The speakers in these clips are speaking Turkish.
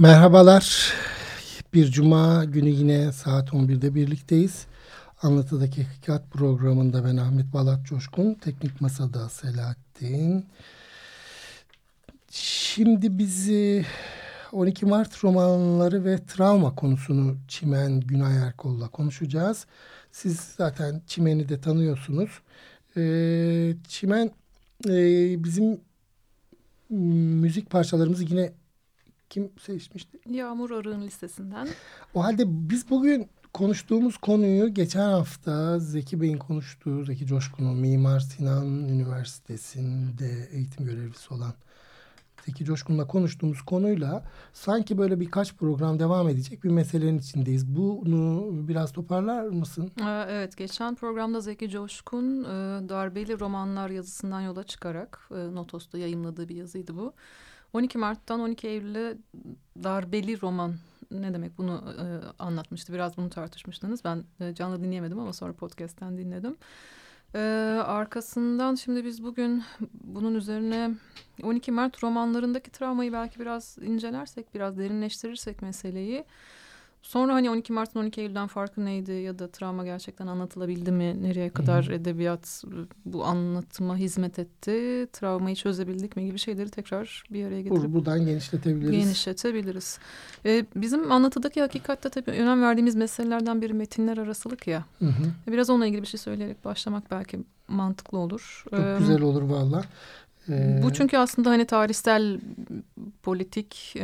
Merhabalar. Bir cuma günü yine saat 11'de birlikteyiz. Anlatıdaki Hakikat programında ben Ahmet Balat Coşkun, Teknik Masada Selahattin. Şimdi bizi 12 Mart romanları ve travma konusunu Çimen Günay Erkol'la konuşacağız. Siz zaten Çimen'i de tanıyorsunuz. Ee, Çimen e, bizim müzik parçalarımızı yine kim seçmişti? Yağmur Arı'nın listesinden. O halde biz bugün konuştuğumuz konuyu geçen hafta Zeki Bey'in konuştuğu, Zeki Coşkun'un Mimar Sinan Üniversitesi'nde eğitim görevlisi olan Zeki Coşkun'la konuştuğumuz konuyla sanki böyle birkaç program devam edecek bir meselenin içindeyiz. Bunu biraz toparlar mısın? Evet, geçen programda Zeki Coşkun darbeli romanlar yazısından yola çıkarak Notos'ta yayınladığı bir yazıydı bu. 12 Mart'tan 12 Eylül'e darbeli roman ne demek bunu e, anlatmıştı. Biraz bunu tartışmıştınız. Ben e, canlı dinleyemedim ama sonra podcast'ten dinledim. E, arkasından şimdi biz bugün bunun üzerine 12 Mart romanlarındaki travmayı belki biraz incelersek, biraz derinleştirirsek meseleyi Sonra hani 12 Mart'ın 12 Eylül'den farkı neydi ya da travma gerçekten anlatılabildi mi? Nereye kadar Hı-hı. edebiyat bu anlatıma hizmet etti? Travmayı çözebildik mi gibi şeyleri tekrar bir araya getirip buradan genişletebiliriz. Genişletebiliriz. Ee, bizim anlatıdaki hakikatte tabii önem verdiğimiz meselelerden biri metinler arasılık ya. Hı-hı. Biraz onunla ilgili bir şey söyleyerek başlamak belki mantıklı olur. Çok ee, güzel olur valla. Ee, Bu çünkü aslında hani tarihsel, politik,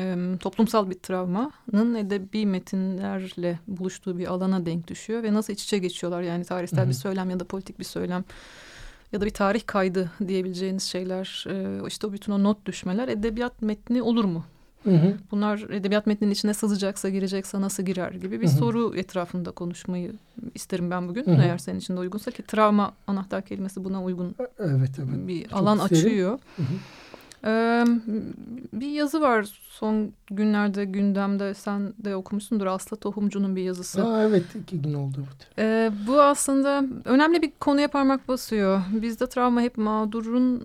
toplumsal bir travmanın edebi metinlerle buluştuğu bir alana denk düşüyor ve nasıl iç içe geçiyorlar yani tarihsel hı. bir söylem ya da politik bir söylem ya da bir tarih kaydı diyebileceğiniz şeyler e, işte o bütün o not düşmeler edebiyat metni olur mu Hı hı. Bunlar edebiyat metninin içine sızacaksa girecekse nasıl girer gibi bir hı hı. soru etrafında konuşmayı isterim ben bugün. Hı hı. Eğer senin için de uygunsa ki travma anahtar kelimesi buna uygun evet, evet. bir Çok alan isterim. açıyor. Hı hı. Ee, bir yazı var son günlerde gündemde sen de okumuşsundur Aslı Tohumcu'nun bir yazısı. Aa, evet iki gün oldu. Ee, bu aslında önemli bir konuya parmak basıyor. Bizde travma hep mağdurun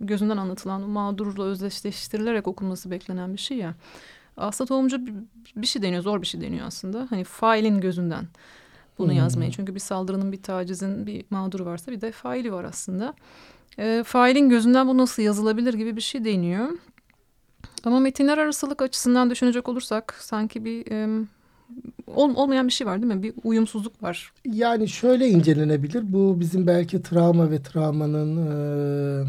gözünden anlatılan mağdurla özdeşleştirilerek okunması beklenen bir şey ya. Aslında tohumcu bir şey deniyor, zor bir şey deniyor aslında. Hani failin gözünden bunu hmm. yazmayı. Çünkü bir saldırının, bir tacizin bir mağduru varsa bir de faili var aslında. E, failin gözünden bu nasıl yazılabilir gibi bir şey deniyor. Ama metinler arasılık açısından düşünecek olursak sanki bir e, ol, olmayan bir şey var değil mi? Bir uyumsuzluk var. Yani şöyle incelenebilir. Bu bizim belki travma ve travmanın... E,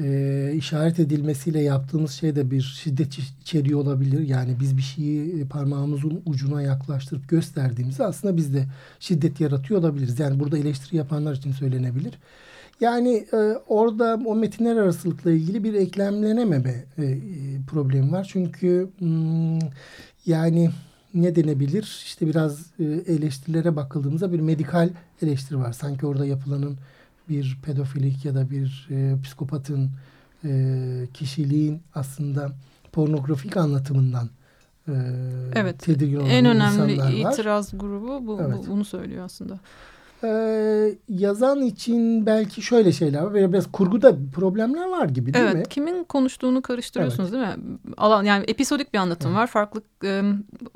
e, işaret edilmesiyle yaptığımız şey de bir şiddet içeriği olabilir. Yani biz bir şeyi parmağımızın ucuna yaklaştırıp gösterdiğimizde aslında biz de şiddet yaratıyor olabiliriz. Yani burada eleştiri yapanlar için söylenebilir. Yani e, orada o metinler arasılıkla ilgili bir eklemlenememe e, problemi var. Çünkü hmm, yani ne denebilir? İşte biraz e, eleştirilere bakıldığımızda bir medikal eleştiri var. Sanki orada yapılanın bir pedofilik ya da bir e, psikopatın e, kişiliğin aslında pornografik anlatımından e, evet. tedirgin olan En önemli itiraz grubu bu, evet. bu, bunu söylüyor aslında e, yazan için belki şöyle şeyler var. Biraz kurguda problemler var gibi değil evet, mi? Evet. Kimin konuştuğunu karıştırıyorsunuz evet. değil mi? Alan yani episodik bir anlatım evet. var. Farklı e,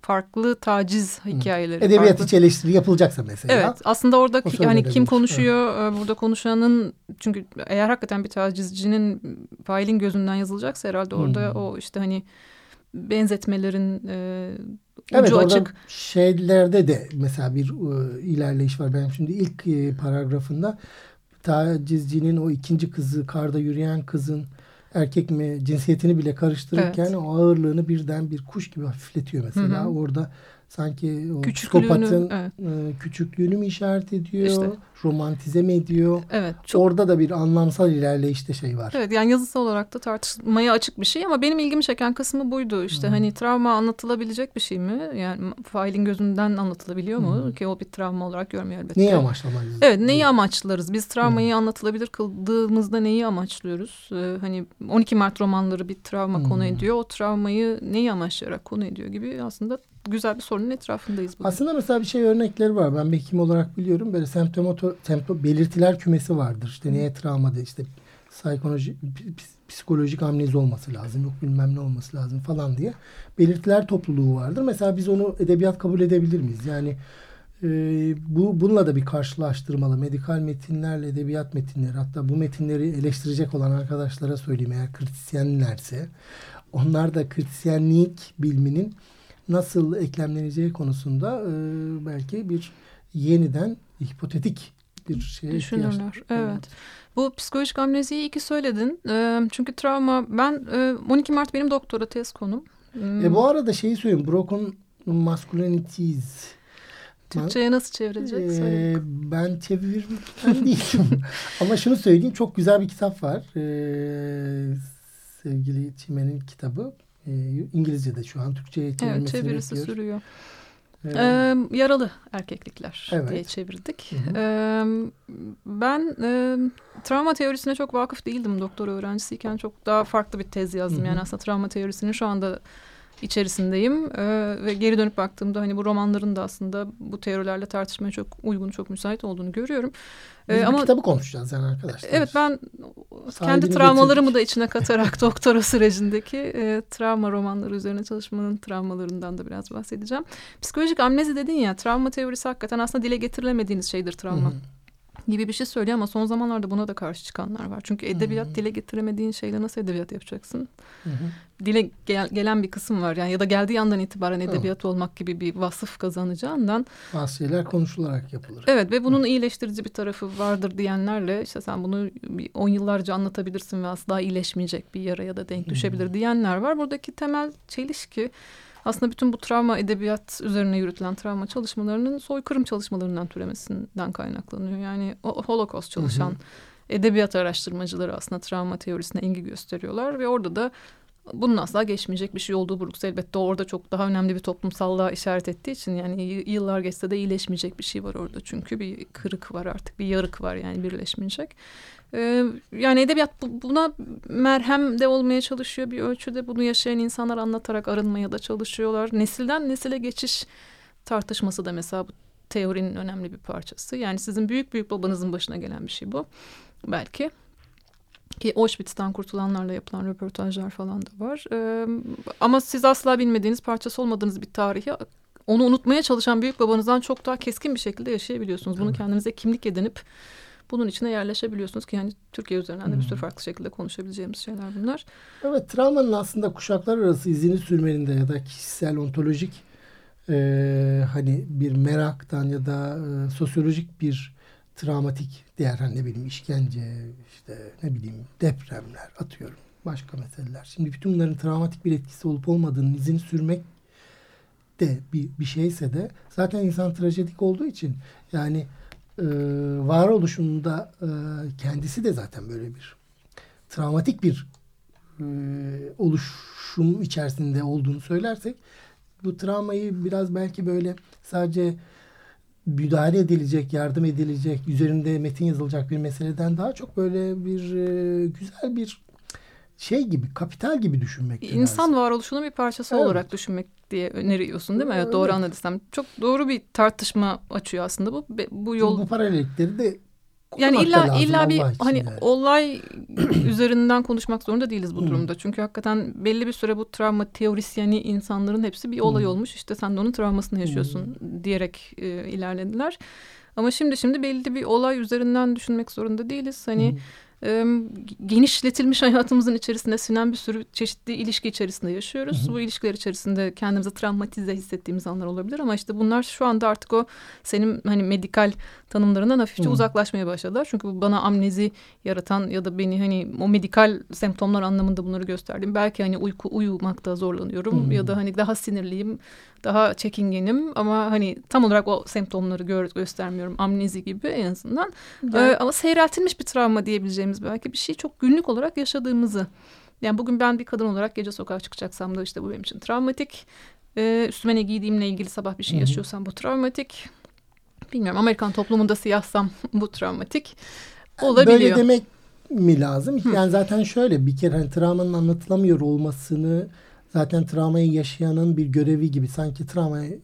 farklı taciz hikayeleri. Edebiyat farklı... içi eleştiri yapılacaksa mesela. Evet. Aslında orada hani kim konuşuyor? Evet. Burada konuşanın çünkü eğer hakikaten bir tacizcinin failin gözünden yazılacaksa herhalde orada hmm. o işte hani benzetmelerin e, ucu evet, açık. şeylerde de mesela bir e, ilerleyiş var. Ben şimdi ilk e, paragrafında tacizcinin o ikinci kızı karda yürüyen kızın erkek mi cinsiyetini bile karıştırırken evet. o ağırlığını birden bir kuş gibi hafifletiyor mesela. Hı hı. Orada sanki o psikopatın evet. e, küçüklüğünü mü işaret ediyor, İşte. romantize mi ediyor? Evet. Çok Orada da bir anlamsal ilerleyişte şey var. Evet yani yazısal olarak da tartışmaya açık bir şey ama benim ilgimi çeken kısmı buydu. İşte Hı. hani travma anlatılabilecek bir şey mi? Yani failin gözünden anlatılabiliyor mu? Hı. Ki o bir travma olarak görmüyor elbette. Neyi amaçlamalıyız? Evet neyi amaçlarız? Biz travmayı anlatılabilir kıldığımızda neyi amaçlıyoruz? Ee, hani 12 Mart romanları bir travma Hmm. konu ediyor. O travmayı neyi amaçlayarak konu ediyor gibi aslında güzel bir sorunun etrafındayız. bugün. Aslında mesela bir şey örnekleri var. Ben bir hekim olarak biliyorum. Böyle semptomato, semptom belirtiler kümesi vardır. İşte neye travma de işte psikoloji, psikolojik amnezi olması lazım. Yok bilmem ne olması lazım falan diye. Belirtiler topluluğu vardır. Mesela biz onu edebiyat kabul edebilir miyiz? Yani e, bu bununla da bir karşılaştırmalı. Medikal metinlerle edebiyat metinleri hatta bu metinleri eleştirecek olan arkadaşlara söyleyeyim eğer kritisyenlerse onlar da kritisyenlik biliminin nasıl eklemleneceği konusunda e, belki bir yeniden hipotetik bir şeye ihtiyaç. Düşünürler. Evet. Bu psikolojik amneziyi iyi ki söyledin. Ee, çünkü travma ben e, 12 Mart benim doktora tez konum. Hmm, E bu arada şeyi söyleyeyim. Broken Masculinities. Türkçe'ye nasıl çevirecek? Ee, ben çevirmen değilim. Ama şunu söyleyeyim. Çok güzel bir kitap var. Ee, sevgili Çimen'in kitabı. Ee, İngilizce'de şu an. Türkçe'ye Evet çevirmesini çevirisi bekliyor. sürüyor. Ee, Ee, yaralı erkeklikler Evet. diye çevirdik. Hı hı. Ee, ben e, travma teorisine çok vakıf değildim doktora öğrencisiyken. Çok daha farklı bir tez yazdım. Hı hı. Yani aslında travma teorisinin şu anda içerisindeyim. Ee, ve geri dönüp baktığımda hani bu romanların da aslında bu teorilerle tartışmaya çok uygun, çok müsait olduğunu görüyorum. biz Ee, bu kitabı konuşacağız yani arkadaşlar. Evet ben Sahibini kendi travmalarımı getirdik. da içine katarak doktora sürecindeki e, travma romanları üzerine çalışmanın travmalarından da biraz bahsedeceğim. Psikolojik amnezi dedin ya travma teorisi hakikaten aslında dile getirilemediğiniz şeydir travma. Hı hı. Gibi bir şey söylüyor ama son zamanlarda buna da karşı çıkanlar var. Çünkü edebiyat Hmm. dile getiremediğin şeyle nasıl edebiyat yapacaksın? Hı. Dile gel- gelen bir kısım var yani ya da geldiği yandan itibaren edebiyat olmak gibi bir vasıf kazanacağından. Şeyler konuşularak yapılır. Evet ve bunun iyileştirici bir tarafı vardır diyenlerle işte sen bunu on yıllarca anlatabilirsin ve asla iyileşmeyecek bir yaraya da denk düşebilir diyenler var. Buradaki temel çelişki aslında bütün bu travma edebiyat üzerine yürütülen travma çalışmalarının soykırım çalışmalarından türemesinden kaynaklanıyor. Yani o Holocaust çalışan Hı hı. edebiyat araştırmacıları aslında travma teorisine ilgi gösteriyorlar ve orada da bunun asla geçmeyecek bir şey olduğu vurgusu elbette orada çok daha önemli bir toplumsallığa işaret ettiği için yani yıllar geçse de iyileşmeyecek bir şey var orada çünkü bir kırık var artık bir yarık var yani birleşmeyecek. Ee, yani edebiyat bu- buna merhem de olmaya çalışıyor bir ölçüde bunu yaşayan insanlar anlatarak arınmaya da çalışıyorlar. Nesilden nesile geçiş tartışması da mesela bu teorinin önemli bir parçası. Yani sizin büyük büyük babanızın başına gelen bir şey bu belki. Ki Auschwitz'ten kurtulanlarla yapılan röportajlar falan da var. Ee, ama siz asla bilmediğiniz parçası olmadığınız bir tarihi onu unutmaya çalışan büyük babanızdan çok daha keskin bir şekilde yaşayabiliyorsunuz. Bunu kendinize kimlik edinip bunun içine yerleşebiliyorsunuz ki yani Türkiye üzerinden de bir sürü Hmm. farklı şekilde konuşabileceğimiz şeyler bunlar. Evet travmanın aslında kuşaklar arası izini sürmenin de ya da kişisel ontolojik e, hani bir meraktan ya da e, sosyolojik bir travmatik değer hani ne bileyim işkence işte ne bileyim depremler atıyorum başka meseleler. Şimdi bütün bunların travmatik bir etkisi olup olmadığının izini sürmek de bir, bir şeyse de zaten insan trajedik olduğu için yani e, varoluşunda e, kendisi de zaten böyle bir travmatik bir e, oluşum içerisinde olduğunu söylersek bu travmayı biraz belki böyle sadece müdahale edilecek, yardım edilecek, üzerinde metin yazılacak bir meseleden daha çok böyle bir e, güzel bir şey gibi, kapital gibi düşünmek İnsan lazım. varoluşunun bir parçası Evet. olarak düşünmek diye öneriyorsun değil mi? Evet, doğru Evet. anladıysam. Çok doğru bir tartışma açıyor aslında bu. Bu yol Bu paralellikleri de Yani illa lazım illa bir hani yani. olay üzerinden konuşmak zorunda değiliz bu durumda. Çünkü hakikaten belli bir süre bu travma teorisyeni insanların hepsi bir olay olmuş. İşte sen de onun travmasını yaşıyorsun diyerek e, ilerlediler. Ama şimdi şimdi belli bir olay üzerinden düşünmek zorunda değiliz. Hani Hı. E, genişletilmiş hayatımızın içerisinde sinen bir sürü çeşitli ilişki içerisinde yaşıyoruz. Hı hı. Bu ilişkiler içerisinde kendimizi travmatize hissettiğimiz anlar olabilir ama işte bunlar şu anda artık o senin hani medikal tanımlarından hafifçe Hı. uzaklaşmaya başladılar. Çünkü bu bana amnezi yaratan ya da beni hani o medikal semptomlar anlamında bunları gösterdiğim belki hani uyku uyumakta zorlanıyorum Hı. ya da hani daha sinirliyim daha çekingenim ama hani tam olarak o semptomları gör, göstermiyorum amnezi gibi en azından. Yani. Ee, ama seyreltilmiş bir travma diyebileceğimiz belki bir şey çok günlük olarak yaşadığımızı. Yani bugün ben bir kadın olarak gece sokağa çıkacaksam da işte bu benim için travmatik. Ee, üstüme ne giydiğimle ilgili sabah bir şey yaşıyorsam bu travmatik. Bilmiyorum Amerikan toplumunda siyahsam bu travmatik olabiliyor. Böyle demek mi lazım? Hı. Yani zaten şöyle bir kere hani travmanın anlatılamıyor olmasını zaten travmayı yaşayanın bir görevi gibi sanki travmayı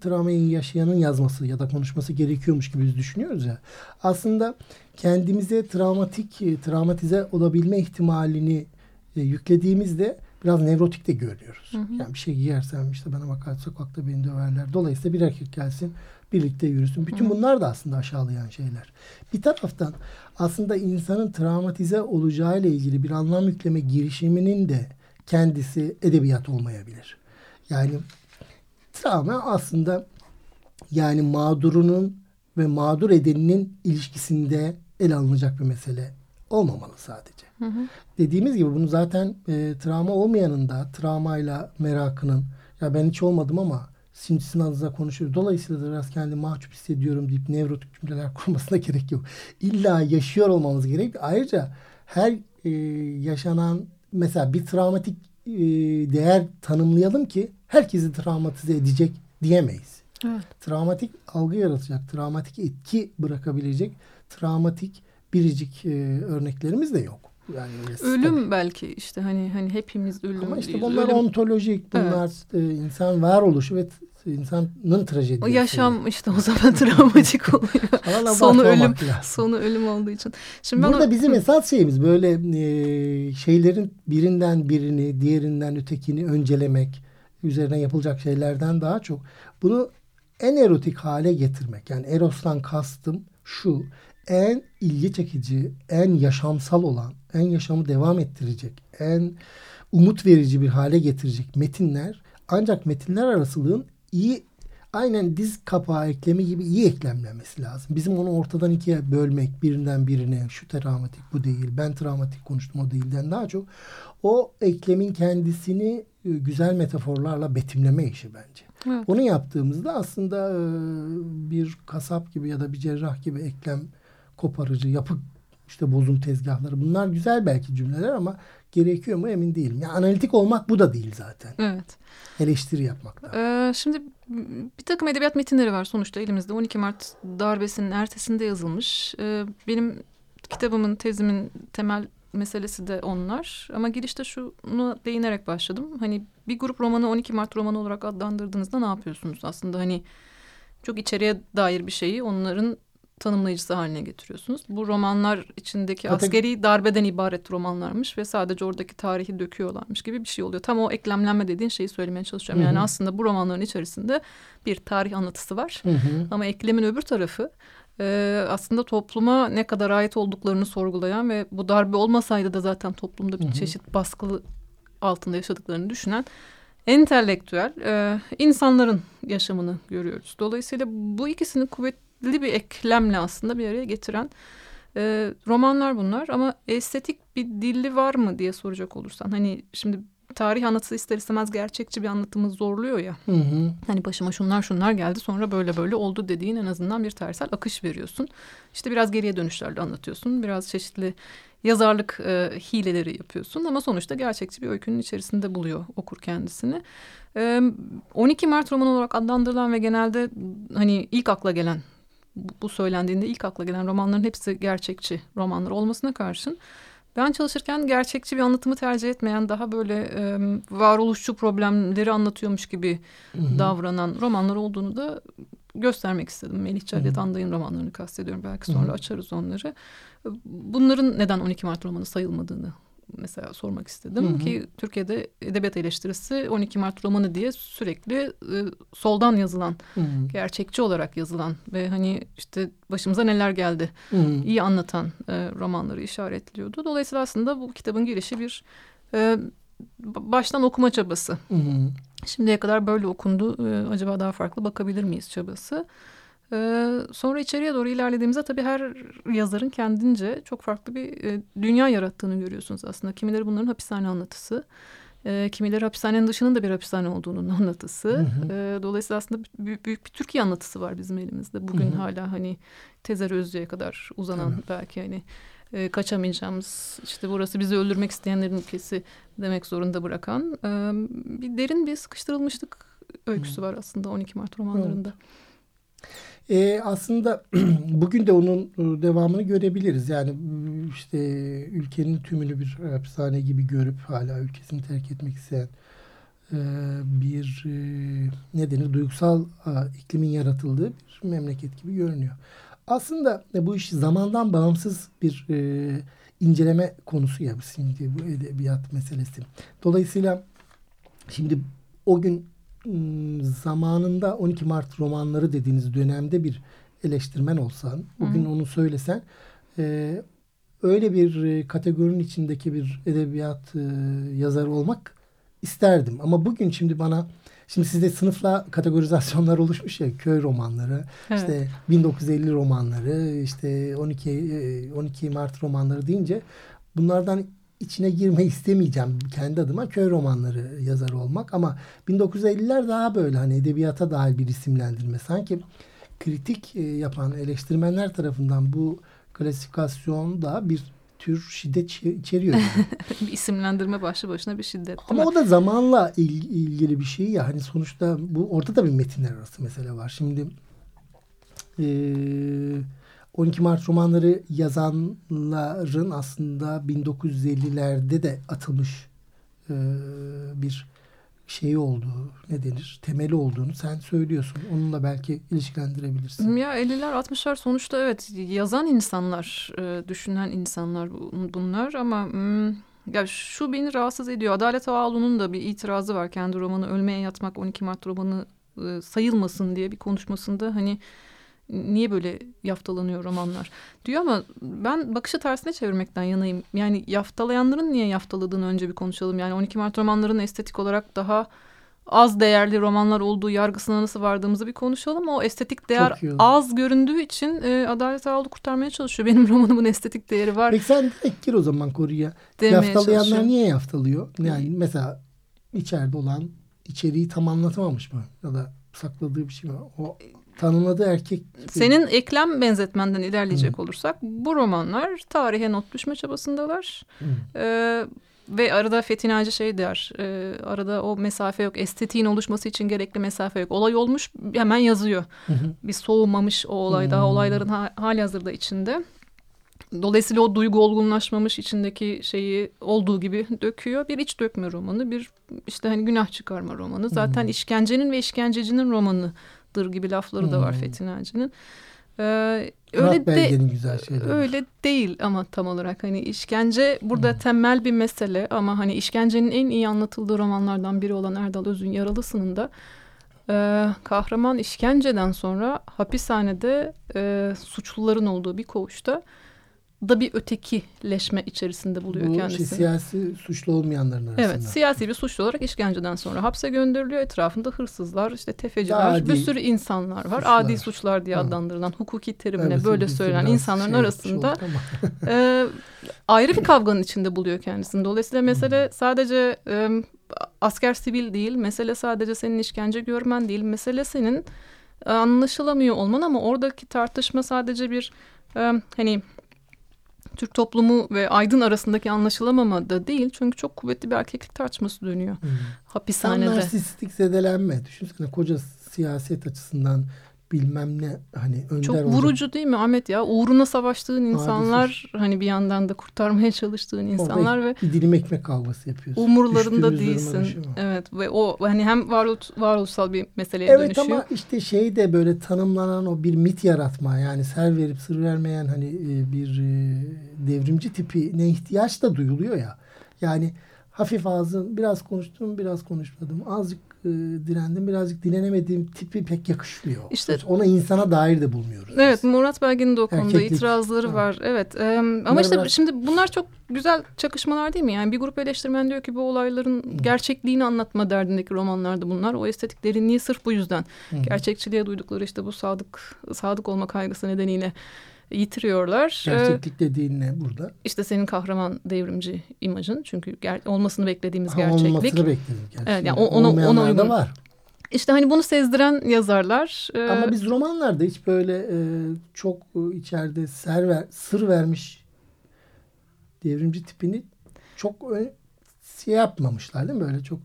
travmayı yaşayanın yazması ya da konuşması gerekiyormuş gibi biz düşünüyoruz ya. Aslında kendimize travmatik travmatize olabilme ihtimalini e, yüklediğimizde biraz nevrotik de görüyoruz. Hı hı. Yani bir şey giyersem işte bana bakar sokakta beni döverler. Dolayısıyla bir erkek gelsin birlikte yürüsün. Bütün hı. bunlar da aslında aşağılayan şeyler. Bir taraftan aslında insanın travmatize olacağı ile ilgili bir anlam yükleme girişiminin de kendisi edebiyat olmayabilir. Yani travma aslında yani mağdurunun ve mağdur edeninin ilişkisinde ele alınacak bir mesele olmamalı sadece. Hı hı. Dediğimiz gibi bunu zaten e, travma olmayanın da travmayla merakının ya ben hiç olmadım ama şimdi sizin adınıza konuşuyoruz. Dolayısıyla da biraz kendimi mahcup hissediyorum deyip nevrotik cümleler kurmasına gerek yok. İlla yaşıyor olmamız gerek. Ayrıca her e, yaşanan mesela bir travmatik e, değer tanımlayalım ki herkesi travmatize edecek diyemeyiz. Evet. Travmatik algı yaratacak, travmatik etki bırakabilecek, travmatik biricik e, örneklerimiz de yok. Yani ölüm tabii. belki işte hani hani hepimiz ölüm. Ama işte bunlar ölüm. ontolojik, bunlar evet. insan varoluşu ve insanın trajedisi. O yaşam işte o zaman travmatik oluyor. sonu ölüm, lazım. sonu ölüm olduğu için. Şimdi Burada ben bizim esas şeyimiz böyle e, şeylerin birinden birini, diğerinden ötekini öncelemek, üzerine yapılacak şeylerden daha çok bunu en erotik hale getirmek. Yani erostan kastım şu en ilgi çekici, en yaşamsal olan, en yaşamı devam ettirecek, en umut verici bir hale getirecek metinler ancak metinler arasılığın iyi aynen diz kapağı eklemi gibi iyi eklemlenmesi lazım. Bizim onu ortadan ikiye bölmek birinden birine şu travmatik bu değil ben travmatik konuştum o değilden daha çok o eklemin kendisini e, güzel metaforlarla betimleme işi bence. Evet. Onu yaptığımızda aslında e, bir kasap gibi ya da bir cerrah gibi eklem koparıcı, yapı işte bozum tezgahları. Bunlar güzel belki cümleler ama gerekiyor mu emin değilim. Yani analitik olmak bu da değil zaten. Evet. Eleştiri yapmak da. Ee, şimdi bir takım edebiyat metinleri var sonuçta elimizde. 12 Mart darbesinin ertesinde yazılmış. Ee, benim kitabımın, tezimin temel meselesi de onlar. Ama girişte şunu değinerek başladım. Hani bir grup romanı 12 Mart romanı olarak adlandırdığınızda ne yapıyorsunuz? Aslında hani çok içeriye dair bir şeyi onların tanımlayıcısı haline getiriyorsunuz. Bu romanlar içindeki Zaten... askeri darbeden ibaret romanlarmış ve sadece oradaki tarihi döküyorlarmış gibi bir şey oluyor. Tam o eklemlenme dediğin şeyi söylemeye çalışıyorum. Yani aslında bu romanların içerisinde bir tarih anlatısı var. Hı hı. Ama eklemin öbür tarafı e, aslında topluma ne kadar ait olduklarını sorgulayan ve bu darbe olmasaydı da zaten toplumda bir hı hı. çeşit baskılı altında yaşadıklarını düşünen entelektüel e, insanların yaşamını görüyoruz. Dolayısıyla bu ikisini kuvvet bir eklemle aslında bir araya getiren e, romanlar bunlar. Ama estetik bir dili var mı diye soracak olursan. Hani şimdi tarih anlatısı ister istemez gerçekçi bir anlatımı zorluyor ya. Hı hı. Hani başıma şunlar şunlar geldi sonra böyle böyle oldu dediğin en azından bir tarihsel akış veriyorsun. İşte biraz geriye dönüşlerle anlatıyorsun. Biraz çeşitli yazarlık e, hileleri yapıyorsun ama sonuçta gerçekçi bir öykünün içerisinde buluyor okur kendisini. E, 12 Mart romanı olarak adlandırılan ve genelde hani ilk akla gelen bu söylendiğinde ilk akla gelen romanların hepsi gerçekçi romanlar olmasına karşın ben çalışırken gerçekçi bir anlatımı tercih etmeyen daha böyle e, varoluşçu problemleri anlatıyormuş gibi Hı-hı. davranan romanlar olduğunu da göstermek istedim. Melih Cevdet Anday'ın romanlarını kastediyorum. Belki sonra Hı-hı. açarız onları. Bunların neden 12 Mart romanı sayılmadığını mesela sormak istedim. Hı hı. Ki Türkiye'de edebiyat eleştirisi 12 Mart romanı diye sürekli e, soldan yazılan, hı hı. gerçekçi olarak yazılan ve hani işte başımıza neler geldi hı hı. iyi anlatan e, romanları işaretliyordu. Dolayısıyla aslında bu kitabın girişi bir e, baştan okuma çabası. Hı hı. Şimdiye kadar böyle okundu. E, acaba daha farklı bakabilir miyiz çabası? Ee, sonra içeriye doğru ilerlediğimizde tabii her yazarın kendince çok farklı bir e, dünya yarattığını görüyorsunuz aslında. Kimileri bunların hapishane anlatısı, E, kimileri hapishanenin dışının da bir hapishane olduğunun anlatısı. Hı hı. E, dolayısıyla aslında büyük, büyük bir Türkiye anlatısı var bizim elimizde. Bugün Hı hı. hala hani Tezer Özlü'ye kadar uzanan Tabii. belki hani e, kaçamayacağımız işte burası bizi öldürmek isteyenlerin ülkesi demek zorunda bırakan e, bir derin bir sıkıştırılmışlık öyküsü var aslında 12 Mart romanlarında. E, aslında bugün de onun e, devamını görebiliriz. Yani işte ülkenin tümünü bir hapishane gibi görüp hala ülkesini terk etmek isteyen e, bir e, ne denir duygusal e, iklimin yaratıldığı bir memleket gibi görünüyor. Aslında e, bu iş zamandan bağımsız bir e, inceleme konusu ya şimdi bu edebiyat meselesi. Dolayısıyla şimdi o gün zamanında 12 Mart romanları dediğiniz dönemde bir eleştirmen olsan, bugün Hı. onu söylesen e, öyle bir e, kategorinin içindeki bir edebiyat e, yazarı olmak isterdim. Ama bugün şimdi bana şimdi sizde sınıfla kategorizasyonlar oluşmuş ya köy romanları, Evet. işte 1950 romanları, işte 12 e, 12 Mart romanları deyince bunlardan içine girmeyi istemeyeceğim kendi adıma köy romanları yazarı olmak ama 1950'ler daha böyle hani edebiyata dair bir isimlendirme. Sanki kritik e, yapan eleştirmenler tarafından bu klasifikasyon da bir tür şiddet içe- içeriyor. bir isimlendirme başlı başına bir şiddet Ama o da zamanla il- ilgili bir şey ya. Hani sonuçta bu orada da bir metinler arası mesele var. Şimdi eee 12 Mart romanları yazanların aslında 1950'lerde de atılmış eee, bir şeyi olduğu ne denir temeli olduğunu sen söylüyorsun. Onunla belki ilişkilendirebilirsin. Ya 50'ler 60'lar sonuçta evet yazan insanlar, e, düşünen insanlar bu- bunlar ama hmm, ya şu beni rahatsız ediyor. Adalet Ağaoğlu'nun da bir itirazı var kendi romanı Ölmeye Yatmak 12 Mart romanı e, sayılmasın diye bir konuşmasında hani niye böyle yaftalanıyor romanlar diyor ama ben bakışı tersine çevirmekten yanayım. Yani yaftalayanların niye yaftaladığını önce bir konuşalım. Yani 12 Mart romanların estetik olarak daha az değerli romanlar olduğu yargısına nasıl vardığımızı bir konuşalım. O estetik değer az göründüğü için e, Adalet Ağaoğlu kurtarmaya çalışıyor. Benim romanımın estetik değeri var Peki sen direkt gir o zaman demeye Yaftalayanlar niye yaftalıyor? Yani mesela içeride olan içeriği tam anlatamamış mı? Ya da sakladığı bir şey mi? O tanımladığı erkek Senin eklem benzetmenden ilerleyecek olursak bu romanlar tarihe not düşme çabasındalar. Hı. Ee, ve arada Fethi Naci şey der. e, arada o mesafe yok. Estetiğin oluşması için gerekli mesafe yok. Olay olmuş hemen yazıyor. Hı hı. Bir soğumamış o olay daha Hmm. olayların ha, hali hazırda içinde. Dolayısıyla o duygu olgunlaşmamış içindeki şeyi olduğu gibi döküyor. Bir iç dökme romanı, bir işte hani günah çıkarma romanı. Zaten Hmm. işkencenin ve işkencecinin romanıdır gibi lafları da var Hmm. Fethi Naci'nin. Ee, öyle de güzel şeyleri. öyle değil ama tam olarak hani işkence burada Hmm. temel bir mesele ama hani işkencenin en iyi anlatıldığı romanlardan biri olan Erdal Öz'ün Yaralısı'nın da e, kahraman işkenceden sonra hapishanede e, suçluların olduğu bir koğuşta da bir ötekileşme içerisinde buluyor Bu şey, kendisini. siyasi suçlu olmayanların arasında. Evet siyasi bir suçlu olarak işkenceden sonra hapse gönderiliyor. Etrafında hırsızlar, işte tefeciler, Adi bir sürü insanlar var. suçlar. Adi suçlar diye Hı. adlandırılan hukuki terimine Evet, böyle söylenen insanların şey arasında e, ayrı bir kavganın içinde buluyor kendisini. Dolayısıyla mesele Hmm. sadece e, asker sivil değil, mesele sadece senin işkence görmen değil, mesele senin anlaşılamıyor olman ama oradaki tartışma sadece bir e, hani Türk toplumu ve aydın arasındaki anlaşılamama da değil. Çünkü çok kuvvetli bir erkeklik tartışması dönüyor. Tam hapishanede. narsistik zedelenme. Düşünsene koca siyaset açısından bilmem ne hani önder Çok olacak. vurucu değil mi Ahmet ya? Uğruna savaştığın insanlar hani bir yandan da kurtarmaya çalıştığın insanlar ve bir dilim ekmek kavgası yapıyorsun. umurlarında Düştüğünüz değilsin. Evet ve o hani hem varoluş, varoluşsal bir meseleye Evet dönüşüyor. ama işte şey de böyle tanımlanan o bir mit yaratma yani ser verip sır vermeyen hani e, bir e, devrimci tipi ne ihtiyaç da duyuluyor ya. Yani hafif ağzın biraz konuştum biraz konuşmadım azıcık e, direndim birazcık direnemediğim tipi pek yakışmıyor. İşte- ona insana dair de bulmuyoruz. biz. Evet Murat Belge'nin de o konuda Erkeklik. itirazları Evet. var. Evet em, ama Bunlar işte biraz- şimdi bunlar çok güzel çakışmalar değil mi? Yani bir grup eleştirmen diyor ki bu olayların gerçekliğini anlatma derdindeki romanlardı bunlar. O estetik derinliği sırf bu yüzden. Hı. Gerçekçiliğe duydukları işte bu sadık sadık olma kaygısı nedeniyle yitiriyorlar. Gerçeklik dediğin ne burada? İşte senin kahraman devrimci imajın çünkü olmasını beklediğimiz ha, gerçeklik. Olmasını bekledik. Yani. Evet, yani ona, ona uygun. var. İşte hani bunu sezdiren yazarlar. E... Ama biz romanlarda hiç böyle e, çok içeride ser ver, sır vermiş devrimci tipini çok şey yapmamışlar değil mi? Böyle çok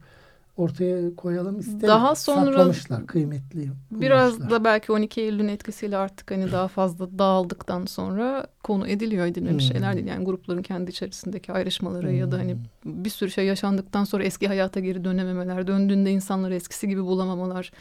ortaya koyalım istedim. Daha sonra saklamışlar, kıymetli. Biraz da belki 12 Eylül'ün etkisiyle artık hani daha fazla dağıldıktan sonra konu ediliyor edilmemiş hmm. şeyler değil. Yani grupların kendi içerisindeki ayrışmaları hmm. ya da hani hmm. bir sürü şey yaşandıktan sonra eski hayata geri dönememeler, döndüğünde insanları eskisi gibi bulamamalar.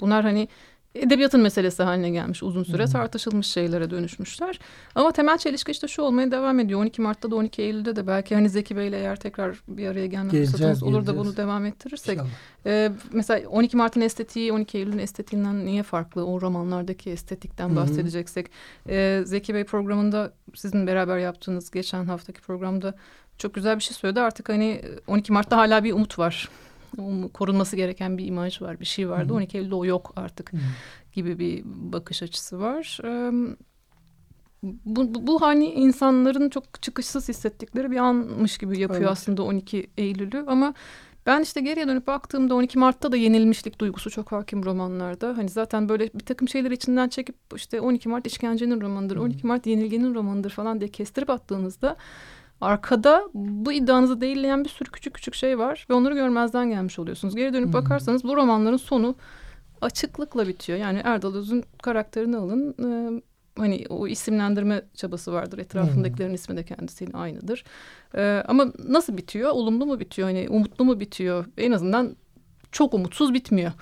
Bunlar hani edebiyatın meselesi haline gelmiş uzun süre hmm. tartışılmış şeylere dönüşmüşler. Ama temel çelişki işte şu olmaya devam ediyor. 12 Mart'ta da 12 Eylül'de de belki hani Zeki Bey'le eğer tekrar bir araya gelme geleceğiz, fırsatımız olur da bunu devam ettirirsek. E, mesela 12 Mart'ın estetiği 12 Eylül'ün estetiğinden niye farklı? O romanlardaki estetikten bahsedeceksek. E, Zeki Bey programında sizin beraber yaptığınız geçen haftaki programda çok güzel bir şey söyledi. Artık hani 12 Mart'ta hala bir umut var korunması gereken bir imaj var, bir şey vardı. Hı. 12 Eylül'de o yok artık Hı. gibi bir bakış açısı var. Bu, bu, bu hani insanların çok çıkışsız hissettikleri bir anmış gibi yapıyor evet. aslında 12 Eylül'ü ama ben işte geriye dönüp baktığımda 12 Mart'ta da yenilmişlik duygusu çok hakim romanlarda. Hani zaten böyle bir takım şeyler içinden çekip işte 12 Mart işkencenin romanıdır, 12 Mart yenilgenin romanıdır falan diye kestirip attığınızda arkada bu iddianızı değilleyen bir sürü küçük küçük şey var ve onları görmezden gelmiş oluyorsunuz. Geri dönüp hmm. bakarsanız bu romanların sonu açıklıkla bitiyor. Yani Erdal Öz'ün karakterini alın. E, hani o isimlendirme çabası vardır. Etrafındakilerin hmm. ismi de kendisiyle aynıdır. E, ama nasıl bitiyor? Olumlu mu bitiyor? Hani umutlu mu bitiyor? En azından çok umutsuz bitmiyor.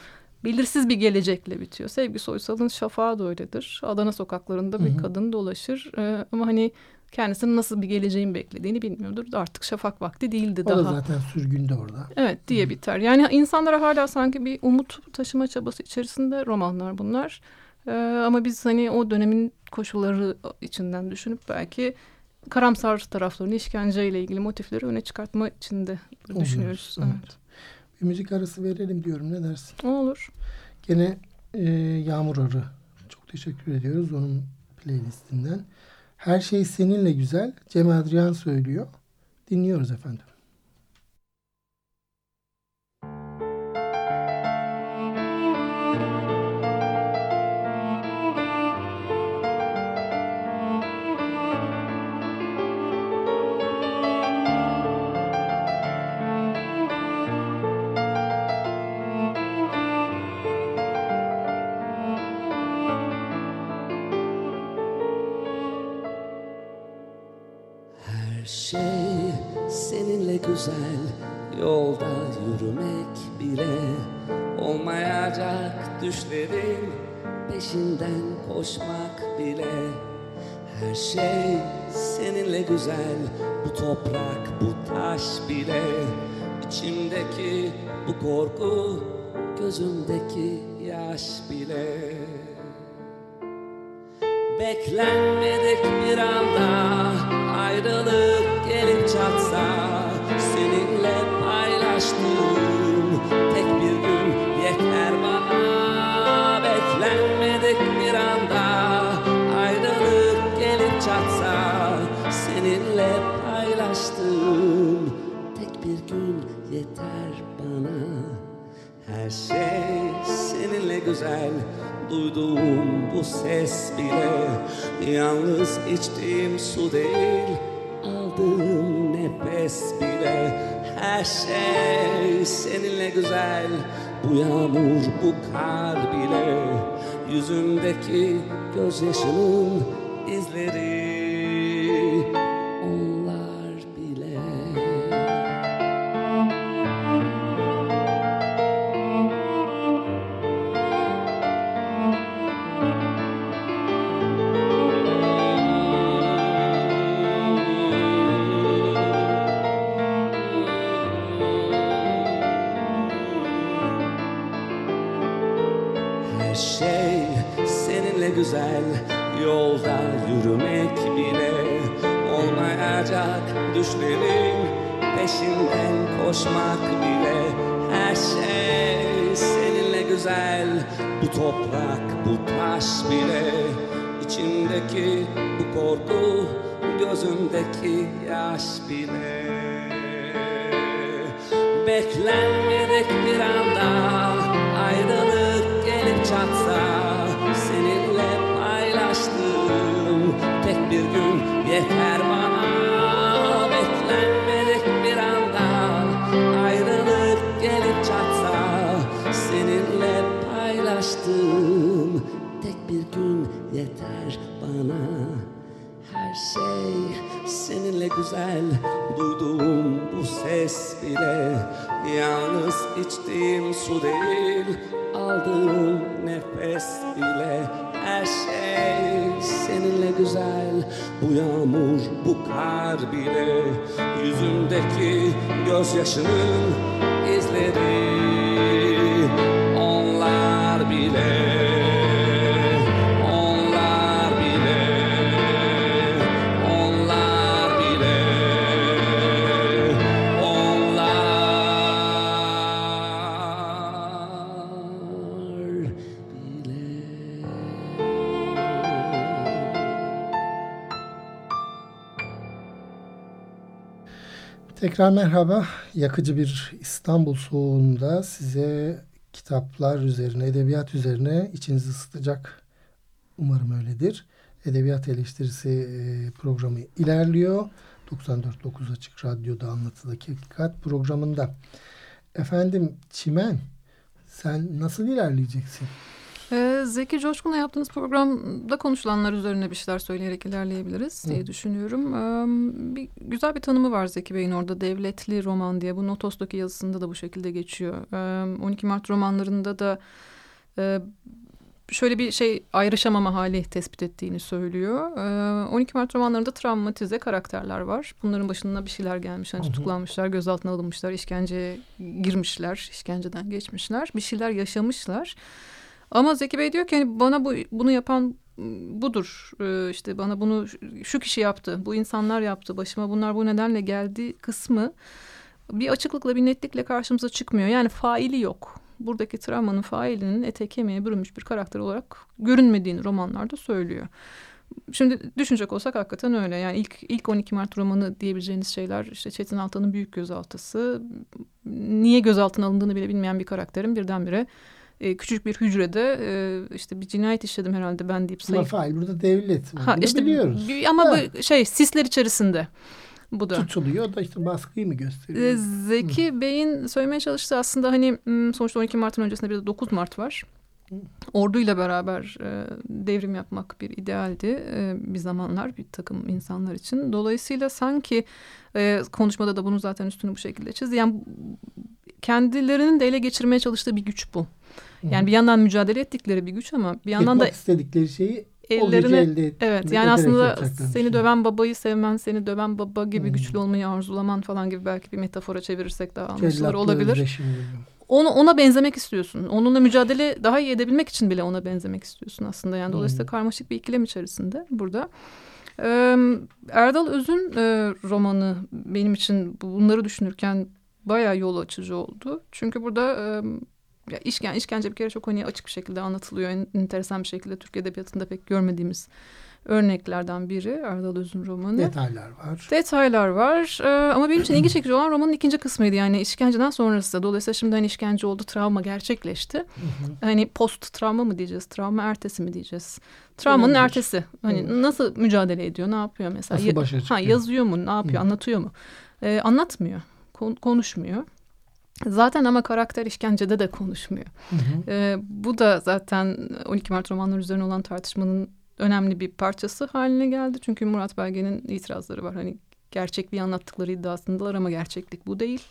Belirsiz bir gelecekle bitiyor. Sevgi Soysal'ın Şafağı da öyledir. Adana sokaklarında bir kadın dolaşır. E, ama hani kendisinin nasıl bir geleceğin beklediğini bilmiyordur. Artık şafak vakti değildi o daha. O da zaten sürgünde orada. Evet diye Hı. biter. Yani insanlara hala sanki bir umut taşıma çabası içerisinde romanlar bunlar. Ee, ama biz hani o dönemin koşulları içinden düşünüp belki karamsar taraflarını işkenceyle ilgili motifleri öne çıkartma içinde Oluyoruz, düşünüyoruz. Evet. evet. Bir müzik arası verelim diyorum ne dersin? Olur. Gene e, Yağmur Arı. Çok teşekkür ediyoruz onun playlistinden. Her şey seninle güzel. Cem Adrian söylüyor. Dinliyoruz efendim. Şey seninle güzel. Bu toprak, bu taş bile İçimdeki bu korku Gözümdeki yaş bile. Beklenmedik bir anda ayrılık gelip çatsa seninle paylaştığım yeter bana. Her şey seninle güzel. Duyduğum bu ses bile yalnız içtiğim su değil aldığım nefes bile. Her şey seninle güzel. Bu yağmur bu kar bile. Yüzümdeki gözyaşının izleri Beklenmedik bir anda ayrılık gelip çatsa Seninle paylaştığım tek bir gün yeter bana. Beklenmedik bir anda ayrılık gelip çatsa Seninle paylaştığım tek bir gün yeter bana. Her şey seninle güzel Duyduğum bu ses bile Yalnız içtiğim su değil Aldığım nefes bile. Her şey seninle güzel Bu yağmur, bu kar bile. Yüzümdeki gözyaşının izleri Tekrar merhaba. Yakıcı bir İstanbul soğuğunda size kitaplar üzerine, edebiyat üzerine içinizi ısıtacak. Umarım öyledir. Edebiyat eleştirisi e, programı ilerliyor. 94.9 Açık Radyo'da Anlatıdaki Hakikat programında. Efendim Çimen, sen nasıl ilerleyeceksin? Ee, Zeki Coşkun'la yaptığınız programda konuşulanlar üzerine bir şeyler söyleyerek ilerleyebiliriz diye Hı. düşünüyorum. Ee, bir, güzel bir tanımı var Zeki Bey'in orada devletli roman diye. Bu Notos'taki yazısında da bu şekilde geçiyor. Ee, 12 Mart romanlarında da e, şöyle bir şey ayrışamama hali tespit ettiğini söylüyor. Ee, 12 Mart romanlarında travmatize karakterler var. Bunların başına bir şeyler gelmiş. Hı. tutuklanmışlar, gözaltına alınmışlar, işkenceye girmişler, işkenceden geçmişler. Bir şeyler yaşamışlar. Ama Zeki Bey diyor ki hani bana bu bunu yapan budur. Ee, işte bana bunu şu kişi yaptı, bu insanlar yaptı, başıma bunlar bu nedenle geldi kısmı bir açıklıkla bir netlikle karşımıza çıkmıyor. Yani faili yok. Buradaki travmanın failinin ete kemiğe bürünmüş bir karakter olarak görünmediğini romanlarda söylüyor. Şimdi düşünecek olsak hakikaten öyle. Yani ilk ilk 12 Mart romanı diyebileceğiniz şeyler işte Çetin Altan'ın büyük gözaltısı. Niye gözaltına alındığını bile bilmeyen bir karakterin birdenbire e, küçük bir hücrede e, işte bir cinayet işledim herhalde ben deyip sayıp. fail burada devlet. Ha, Bunu işte biliyoruz. ama Ha. bu şey sisler içerisinde bu da. Tutuluyor da işte baskıyı mı gösteriyor? Zeki Bey'in söylemeye çalıştığı aslında hani sonuçta 12 Mart'ın öncesinde bir de 9 Mart var. Orduyla beraber e, devrim yapmak bir idealdi e, bir zamanlar bir takım insanlar için. Dolayısıyla sanki e, konuşmada da bunu zaten üstünü bu şekilde çizdi. Yani kendilerinin de ele geçirmeye çalıştığı bir güç bu. Yani bir yandan mücadele ettikleri bir güç ama bir yandan da Yapmak istedikleri şeyi ellerine elde et- Evet yani aslında seni şey. döven babayı sevmen, seni döven baba gibi Hmm. güçlü olmayı arzulaman falan gibi belki bir metafora çevirirsek daha anlaşılır olabilir. Onu ona benzemek istiyorsun. Onunla mücadele daha iyi edebilmek için bile ona benzemek istiyorsun aslında. Yani dolayısıyla Hmm. karmaşık bir ikilem içerisinde burada. Ee, Erdal Öz'ün e, romanı benim için bunları düşünürken bayağı yol açıcı oldu. Çünkü burada e, ya işken, işkence bir kere çok hani açık bir şekilde anlatılıyor. En, enteresan bir şekilde Türk Edebiyatı'nda pek görmediğimiz örneklerden biri Erdal Öz'ün romanı. Detaylar var. Detaylar var Ee, ama benim için ilgi çekici olan romanın ikinci kısmıydı yani işkenceden sonrası. Dolayısıyla şimdi hani işkence oldu, travma gerçekleşti. Hani post travma mı diyeceğiz, travma ertesi mi diyeceğiz? Travmanın Olabilir. ertesi. Hani Evet. nasıl mücadele ediyor, ne yapıyor mesela? Nasıl başa ha, çıkıyor? yazıyor mu, ne yapıyor, Hı. anlatıyor mu? Ee, anlatmıyor, kon- konuşmuyor. Zaten ama karakter işkencede de konuşmuyor. Hı hı. Ee, bu da zaten 12 Mart romanları üzerine olan tartışmanın önemli bir parçası haline geldi. Çünkü Murat Belge'nin itirazları var. Hani gerçekliği anlattıkları iddiasındalar ama gerçeklik bu değil.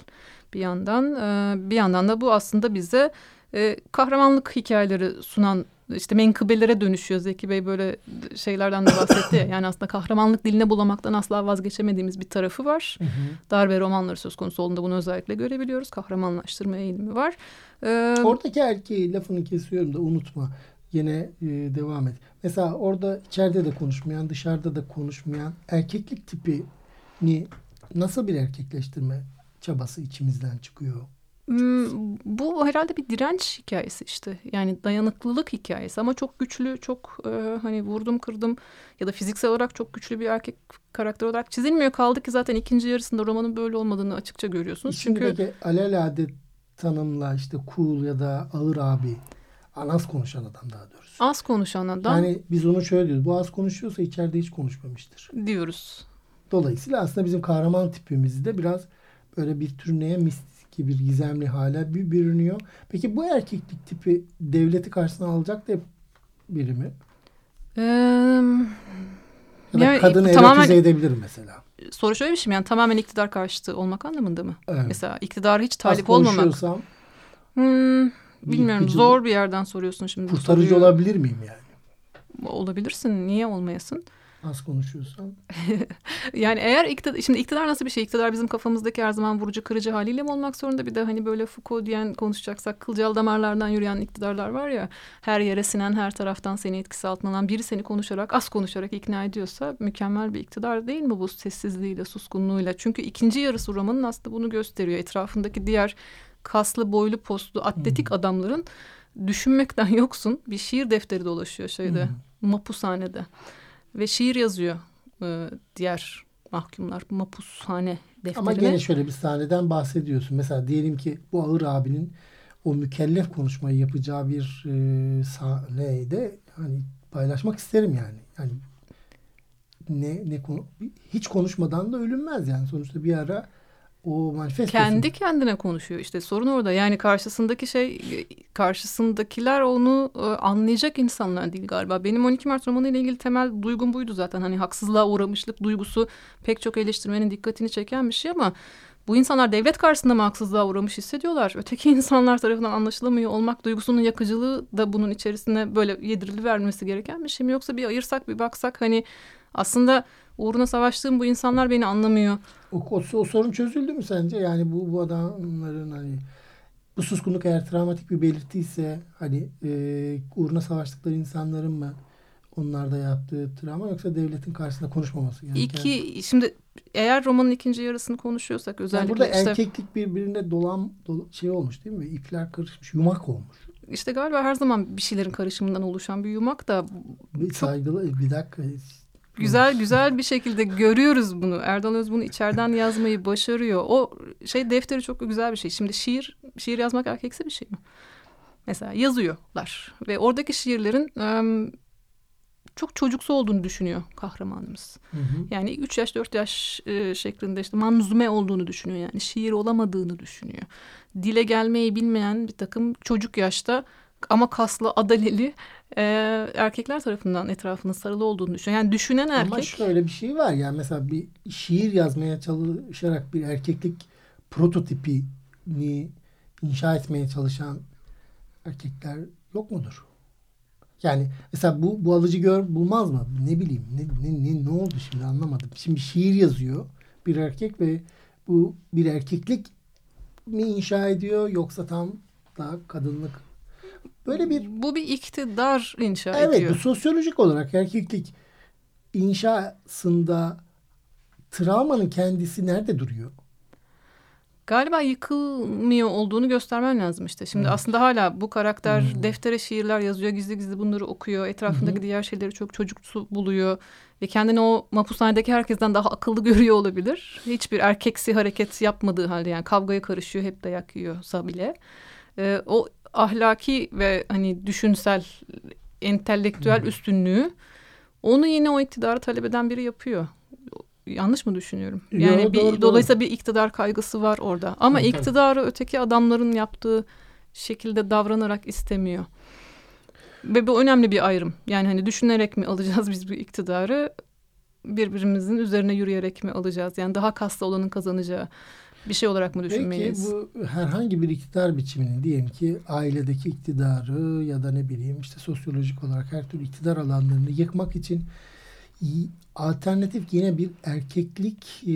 Bir yandan e, bir yandan da bu aslında bize e, kahramanlık hikayeleri sunan işte menkıbelere dönüşüyor. Zeki Bey böyle şeylerden de bahsetti ya. Yani aslında kahramanlık diline bulamaktan asla vazgeçemediğimiz bir tarafı var Hı hı. darbe romanları söz konusu olduğunda bunu özellikle görebiliyoruz. Kahramanlaştırma eğilimi var. Ee, Oradaki erkeği lafını kesiyorum da unutma. Yine e, devam et. Mesela orada içeride de konuşmayan, dışarıda da konuşmayan erkeklik tipini nasıl bir erkekleştirme çabası içimizden çıkıyor? Hmm, Bu herhalde bir direnç hikayesi işte. Yani dayanıklılık hikayesi ama çok güçlü, çok e, hani vurdum kırdım ya da fiziksel olarak çok güçlü bir erkek karakter olarak çizilmiyor. Kaldı ki zaten ikinci yarısında romanın böyle olmadığını açıkça görüyorsunuz. Çünkü alelade tanımla işte cool ya da ağır abi anas konuşan adam daha doğrusu. az konuşan adam Yani biz onu şöyle diyoruz. Bu az konuşuyorsa içeride hiç konuşmamıştır. diyoruz. Dolayısıyla aslında bizim kahraman tipimizde biraz böyle bir tür neye mistik bir gizemli hale bir bürünüyor. Peki bu erkeklik tipi devleti karşısına alacak da biri mi? Ee, Ya da Yani kadını tamamen- erotize edebilir mesela. soru şöyle bir şey mi? Yani tamamen iktidar karşıtı olmak anlamında mı? Evet. Mesela iktidara hiç talip olmamak. Hmm, bilmiyorum. yıkıcı- Zor bir yerden soruyorsun şimdi. kurtarıcı olabilir miyim yani? Olabilirsin. Niye olmayasın? Az konuşuyorsam. Yani eğer iktidar, şimdi iktidar nasıl bir şey? İktidar bizim kafamızdaki her zaman vurucu kırıcı haliyle mi olmak zorunda? Bir de hani böyle Foucault diyen konuşacaksak kılcal damarlardan yürüyen iktidarlar var ya. Her yere sinen her taraftan seni etkisi altına alan biri seni konuşarak az konuşarak ikna ediyorsa mükemmel bir iktidar değil mi bu sessizliğiyle suskunluğuyla? Çünkü ikinci yarısı romanın aslında bunu gösteriyor. Etrafındaki diğer kaslı boylu postlu atletik adamların düşünmekten yoksun bir şiir defteri dolaşıyor şeyde Hmm. mapushanede ve şiir yazıyor e, diğer mahkumlar mapushane defterine. Ama gene şöyle bir sahneden bahsediyorsun. Mesela diyelim ki bu ağır abinin o mükellef konuşmayı yapacağı bir e, sahnede hani paylaşmak isterim yani. Yani ne ne hiç konuşmadan da ölünmez yani sonuçta bir ara o manifestosu. kendi kendine konuşuyor işte sorun orada yani karşısındaki şey karşısındakiler onu e, anlayacak insanlar değil galiba benim 12 Mart romanı ile ilgili temel duygum buydu zaten hani haksızlığa uğramışlık duygusu pek çok eleştirmenin dikkatini çeken bir şey ama bu insanlar devlet karşısında mı haksızlığa uğramış hissediyorlar. Öteki insanlar tarafından anlaşılamıyor olmak duygusunun yakıcılığı da bunun içerisine böyle yedirili vermesi gereken bir şey mi? Yoksa bir ayırsak bir baksak hani aslında uğruna savaştığım bu insanlar beni anlamıyor. O, o, o sorun çözüldü mü sence? Yani bu bu adamların hani bu suskunluk eğer travmatik bir belirtiyse hani e, uğruna savaştıkları insanların mı onlarda yaptığı travma yoksa devletin karşısında konuşmaması gereken? İki şimdi eğer romanın ikinci yarısını konuşuyorsak Yani özellikle burada işte, erkeklik birbirine dolan dol- şey olmuş değil mi? İpler karışmış, yumak olmuş. işte galiba her zaman bir şeylerin karışımından oluşan bir yumak da Bir saygılı bir dakika. Güzel güzel bir şekilde görüyoruz bunu. Erdal Öz bunu içeriden yazmayı başarıyor. O şey defteri çok güzel bir şey. Şimdi şiir şiir yazmak erkeksi bir şey mi? Mesela yazıyorlar ve oradaki şiirlerin çok çocuksu olduğunu düşünüyor kahramanımız. Hı hı. Yani 3 yaş 4 yaş e, şeklinde işte manzume olduğunu düşünüyor. Yani şiir olamadığını düşünüyor. Dile gelmeyi bilmeyen bir takım çocuk yaşta ama kaslı adaleli e, erkekler tarafından etrafının sarılı olduğunu düşünüyor. Yani düşünen erkek Ama şöyle bir şey var yani mesela bir şiir yazmaya çalışarak bir erkeklik prototipini inşa etmeye çalışan erkekler yok mudur? Yani mesela bu, bu alıcı gör bulmaz mı? Ne bileyim ne, ne, ne, ne oldu şimdi anlamadım. Şimdi şiir yazıyor bir erkek ve bu bir erkeklik mi inşa ediyor yoksa tam daha kadınlık böyle bir bu bir iktidar inşa Evet ediyor. bu sosyolojik olarak erkeklik inşasında travmanın kendisi nerede duruyor? Galiba yıkılmıyor olduğunu göstermen lazım işte. Şimdi Evet. aslında hala bu karakter Hmm. deftere şiirler yazıyor. Gizli gizli bunları okuyor. Etrafındaki diğer şeyleri çok çocuksu buluyor. Ve kendini o mapushanedeki herkesten daha akıllı görüyor olabilir. Hiçbir erkeksi hareket yapmadığı halde yani kavgaya karışıyor. Hep dayak yiyorsa bile. Ee, o ahlaki ve hani düşünsel, entelektüel Hmm. üstünlüğü onu yine o iktidarı talep eden biri yapıyor. Yanlış mı düşünüyorum? Yo, Yani bir, doğru, doğru. dolayısıyla bir iktidar kaygısı var orada. Ama tabii. iktidarı öteki adamların yaptığı şekilde davranarak istemiyor. Ve bu önemli bir ayrım. Yani hani düşünerek mi alacağız biz bu iktidarı? Birbirimizin üzerine yürüyerek mi alacağız? Yani daha kaslı olanın kazanacağı bir şey olarak mı Peki düşünmeliyiz? bu herhangi bir iktidar biçiminin diyelim ki ailedeki iktidarı ya da ne bileyim işte sosyolojik olarak her türlü iktidar alanlarını yıkmak için alternatif yine bir erkeklik e,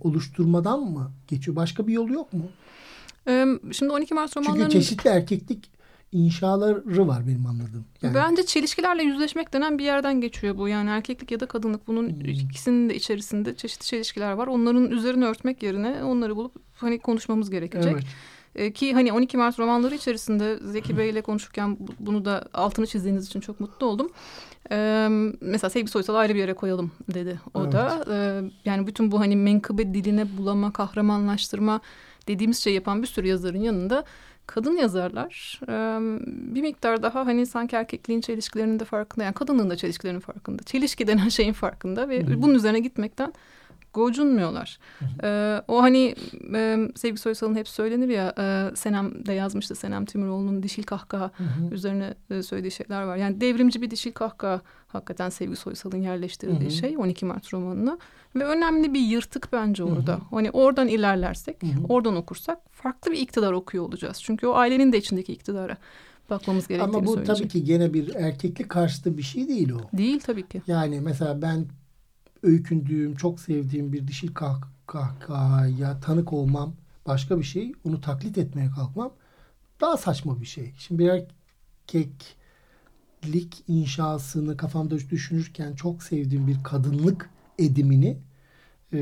oluşturmadan mı geçiyor? Başka bir yolu yok mu? Şimdi 12 Mart Çünkü romanlarının... çeşitli erkeklik inşaları var benim anladığım. Yani Bence çelişkilerle yüzleşmek denen bir yerden geçiyor bu. Yani erkeklik ya da kadınlık bunun Hmm. ikisinin de içerisinde çeşitli çelişkiler var. Onların üzerine örtmek yerine onları bulup hani konuşmamız gerekecek. evet. E, ki hani 12 Mart romanları içerisinde Zeki Bey ile konuşurken bu- bunu da altını çizdiğiniz için çok mutlu oldum. E, mesela Sevgi Soysal'ı ayrı bir yere koyalım dedi o Evet. da. E, yani bütün bu hani menkıbe diline bulama, kahramanlaştırma dediğimiz şey yapan bir sürü yazarın yanında kadın yazarlar e, bir miktar daha hani sanki erkekliğin çelişkilerinin de farkında yani kadınlığın da çelişkilerinin farkında. Çelişki denen şeyin farkında ve Hı hı. bunun üzerine gitmekten gocunmuyorlar. Ee, o hani e, Sevgi Soysal'ın hep söylenir ya e, Senem de yazmıştı Senem Timiroğlu'nun dişil kahkaha Hı hı. üzerine e, söylediği şeyler var. Yani devrimci bir dişil kahkaha hakikaten Sevgi Soysal'ın yerleştirdiği Hı hı. şey 12 Mart romanına. Ve önemli bir yırtık bence Hı hı. orada. Hani oradan ilerlersek, Hı hı. oradan okursak farklı bir iktidar okuyor olacağız. Çünkü o ailenin de içindeki iktidara bakmamız gerektiğini Ama bu söyleyecek. tabii ki gene bir erkeklik karşıtı bir şey değil o. Değil tabii ki. Yani mesela ben öykündüğüm, çok sevdiğim bir dişil kah kahkahaya tanık olmam başka bir şey. Onu taklit etmeye kalkmam daha saçma bir şey. Şimdi bir erkeklik inşasını kafamda düşünürken çok sevdiğim bir kadınlık edimini e,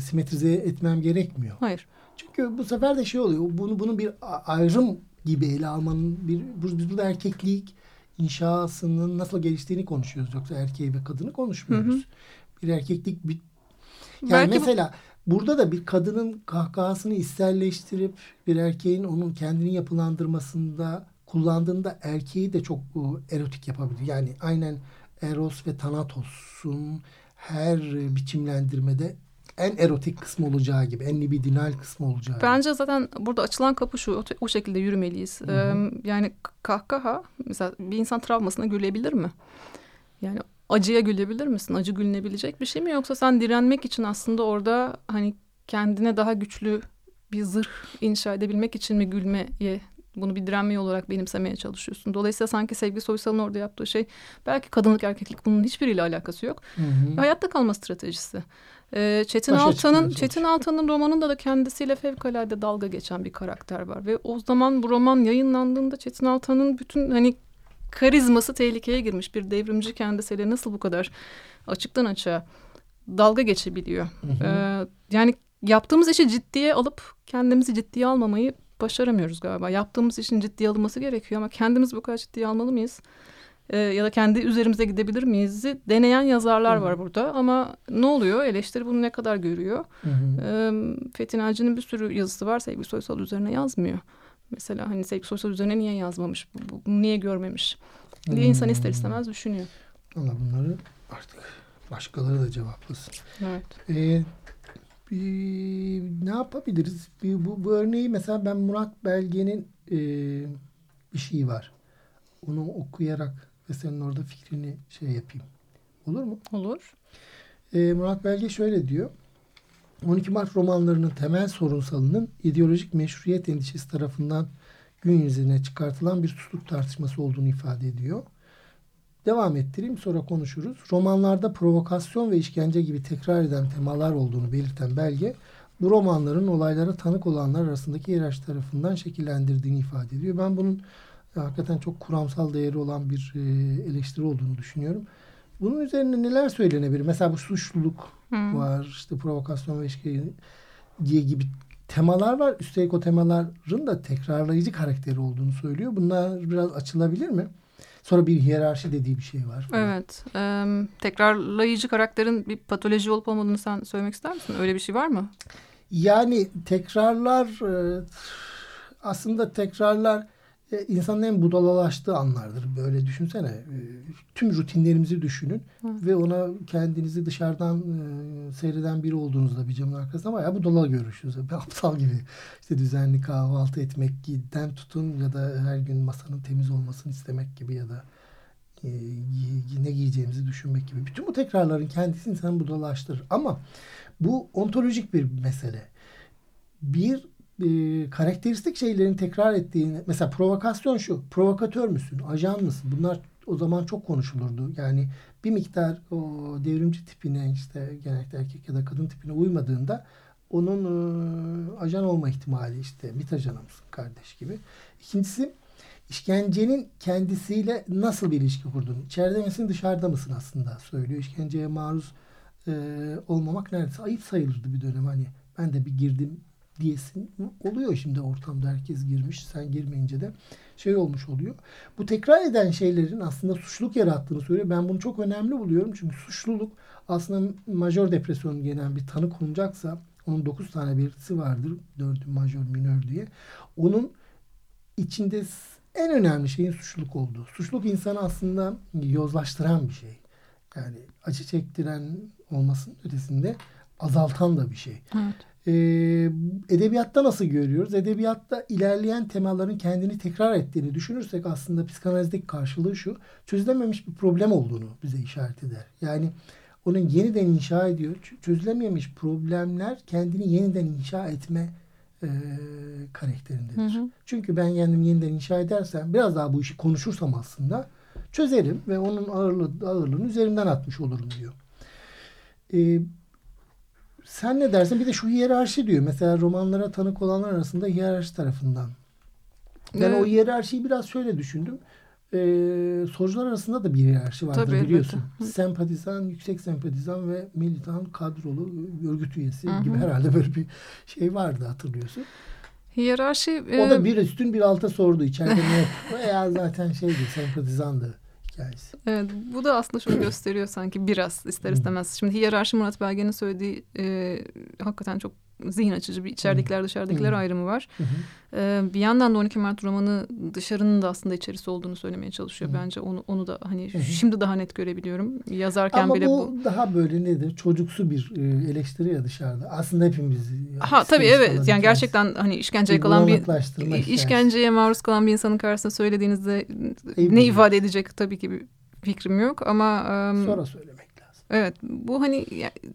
simetrize etmem gerekmiyor. Hayır. Çünkü bu sefer de şey oluyor. Bunu bunun bir ayrım gibi ele almanın bir bu- biz burada erkeklik inşasının nasıl geliştiğini konuşuyoruz. Yoksa erkeği ve kadını konuşmuyoruz. Hı hı. Bir erkeklik bir yani Belki bu- mesela burada da bir kadının kahkahasını isterleştirip bir erkeğin onun kendini yapılandırmasında kullandığında erkeği de çok e, erotik yapabilir. Yani aynen Eros ve Thanatos'un her biçimlendirmede en erotik kısmı olacağı gibi, en libidinal kısmı olacağı gibi. Bence zaten burada açılan kapı şu, o, o şekilde yürümeliyiz. Hı hı. Ee, yani kahkaha, mesela bir insan travmasına gülebilir mi? Yani acıya gülebilir misin? Acı gülünebilecek bir şey mi? Yoksa sen direnmek için aslında orada hani kendine daha güçlü bir zırh inşa edebilmek için mi gülmeye bunu bir direnme olarak benimsemeye çalışıyorsun. Dolayısıyla sanki Sevgi Soysal'ın orada yaptığı şey belki kadınlık erkeklik bunun hiçbiriyle alakası yok. Hı hı. Hayatta kalma stratejisi. Ee, Çetin Başa Altan'ın Çetin Altan'ın romanında da kendisiyle fevkalade dalga geçen bir karakter var ve o zaman bu roman yayınlandığında Çetin Altan'ın bütün hani karizması tehlikeye girmiş bir devrimci kendisiyle nasıl bu kadar açıktan açığa dalga geçebiliyor. Hı hı. Ee, yani yaptığımız işi ciddiye alıp kendimizi ciddiye almamayı başaramıyoruz galiba. Yaptığımız işin ciddiye alınması gerekiyor ama kendimizi bu kadar ciddiye almalı mıyız? Ee, ya da kendi üzerimize gidebilir miyiz? deneyen yazarlar var burada ama ne oluyor? Eleştiri bunu ne kadar görüyor? Hı hı. Ee, Fethi Naci'nin bir sürü yazısı var. Sevgi Soysal üzerine yazmıyor. Mesela hani Sevgi Soysal üzerine niye yazmamış? Bu- bu- Bunu niye görmemiş? diye insan ister Hmm. istemez düşünüyor. Valla bunları artık başkaları da cevaplasın. Evet. Ee, bir- ne yapabiliriz? Bir, bu, bu örneği mesela ben Murat Belge'nin e, bir şeyi var. Onu okuyarak ve senin orada fikrini şey yapayım. Olur mu? Olur. E, Murat Belge şöyle diyor. 12 Mart romanlarının temel sorunsalının ideolojik meşruiyet endişesi tarafından gün yüzüne çıkartılan bir tutuk tartışması olduğunu ifade ediyor. Devam ettireyim sonra konuşuruz. Romanlarda provokasyon ve işkence gibi tekrar eden temalar olduğunu belirten belge bu romanların olaylara tanık olanlar arasındaki hiyerarşi tarafından şekillendirdiğini ifade ediyor. Ben bunun e, hakikaten çok kuramsal değeri olan bir e, eleştiri olduğunu düşünüyorum. Bunun üzerine neler söylenebilir? Mesela bu suçluluk Hı. var, işte provokasyon ve işkence gibi temalar var. Üstelik o temaların da tekrarlayıcı karakteri olduğunu söylüyor. Bunlar biraz açılabilir mi? Sonra bir hiyerarşi dediği bir şey var. falan. Evet. Ee, tekrarlayıcı karakterin bir patoloji olup olmadığını sen söylemek ister misin? Öyle bir şey var mı? Yani tekrarlar e, aslında tekrarlar e, insanın en budalalaştığı anlardır. Böyle düşünsene. E, Tüm rutinlerimizi düşünün Hı. ve ona kendinizi dışarıdan e, seyreden biri olduğunuzda bir camın arkasında bayağı budala görüşüyoruz. Bir aptal gibi. İşte düzenli kahvaltı etmekten tutun ya da her gün masanın temiz olmasını istemek gibi ya da e, ne giyeceğimizi düşünmek gibi. Bütün bu tekrarların kendisi insanı budalaştırır. Ama bu ontolojik bir mesele. Bir e, karakteristik şeylerin tekrar ettiğini mesela provokasyon şu provokatör müsün ajan mısın bunlar o zaman çok konuşulurdu yani bir miktar o devrimci tipine işte genellikle erkek ya da kadın tipine uymadığında onun e, ajan olma ihtimali işte MİT ajanı mısın kardeş gibi. İkincisi işkencenin kendisiyle nasıl bir ilişki kurduğunu. İçeride misin dışarıda mısın aslında söylüyor. İşkenceye maruz e, olmamak neredeyse ayıp sayılırdı bir dönem. Hani ben de bir girdim diyesin oluyor şimdi ortamda herkes girmiş sen girmeyince de şey olmuş oluyor. Bu tekrar eden şeylerin aslında suçluluk yarattığını söylüyor. Ben bunu çok önemli buluyorum çünkü suçluluk aslında majör depresyon gelen bir tanı konacaksa onun 9 tane belirtisi vardır. Dördü majör minör diye. Onun içinde en önemli şeyin suçluluk olduğu. Suçluluk insanı aslında yozlaştıran bir şey. Yani acı çektiren olmasının ötesinde azaltan da bir şey. Evet. Ee, edebiyatta nasıl görüyoruz? Edebiyatta ilerleyen temaların kendini tekrar ettiğini düşünürsek aslında psikanalizdeki karşılığı şu. Çözülememiş bir problem olduğunu bize işaret eder. Yani onun yeniden inşa ediyor. Çözülememiş problemler kendini yeniden inşa etme e, karakterindedir. Hı hı. Çünkü ben kendimi yeniden inşa edersem biraz daha bu işi konuşursam aslında çözerim ve onun ağırlığı, ağırlığını üzerimden atmış olurum diyor. E, sen ne dersin? Bir de şu hiyerarşi diyor. Mesela romanlara tanık olanlar arasında hiyerarşi tarafından. Ben evet. o hiyerarşiyi biraz şöyle düşündüm e, solcular arasında da bir hiyerarşi vardır Tabii, biliyorsun. Evet. Sempatizan, yüksek sempatizan ve militan kadrolu örgüt üyesi Hı-hı. gibi herhalde böyle bir şey vardı hatırlıyorsun. Hiyerarşi... O da bir üstün bir alta sordu içeride ne veya zaten şeydi sempatizandı hikayesi. Evet bu da aslında şunu gösteriyor sanki biraz ister istemez. Şimdi hiyerarşi Murat Belge'nin söylediği e, hakikaten çok zihin açıcı bir içeridekiler dışarıdakiler ayrımı var. Ee, bir yandan da 12 Mart romanı dışarının da aslında içerisi olduğunu söylemeye çalışıyor bence. Onu onu da hani şimdi daha net görebiliyorum. Yazarken Ama bile bu, bu daha böyle nedir? Çocuksu bir eleştiri ya dışarıda. Aslında hepimiz Ha tabii evet. Yani gerçekten hani işkenceye kalan bir işkenceye maruz kalan bir insanın karşısında söylediğinizde Eyvallah. ne ifade edecek tabii ki bir fikrim yok ama um, sonra söylemek Evet bu hani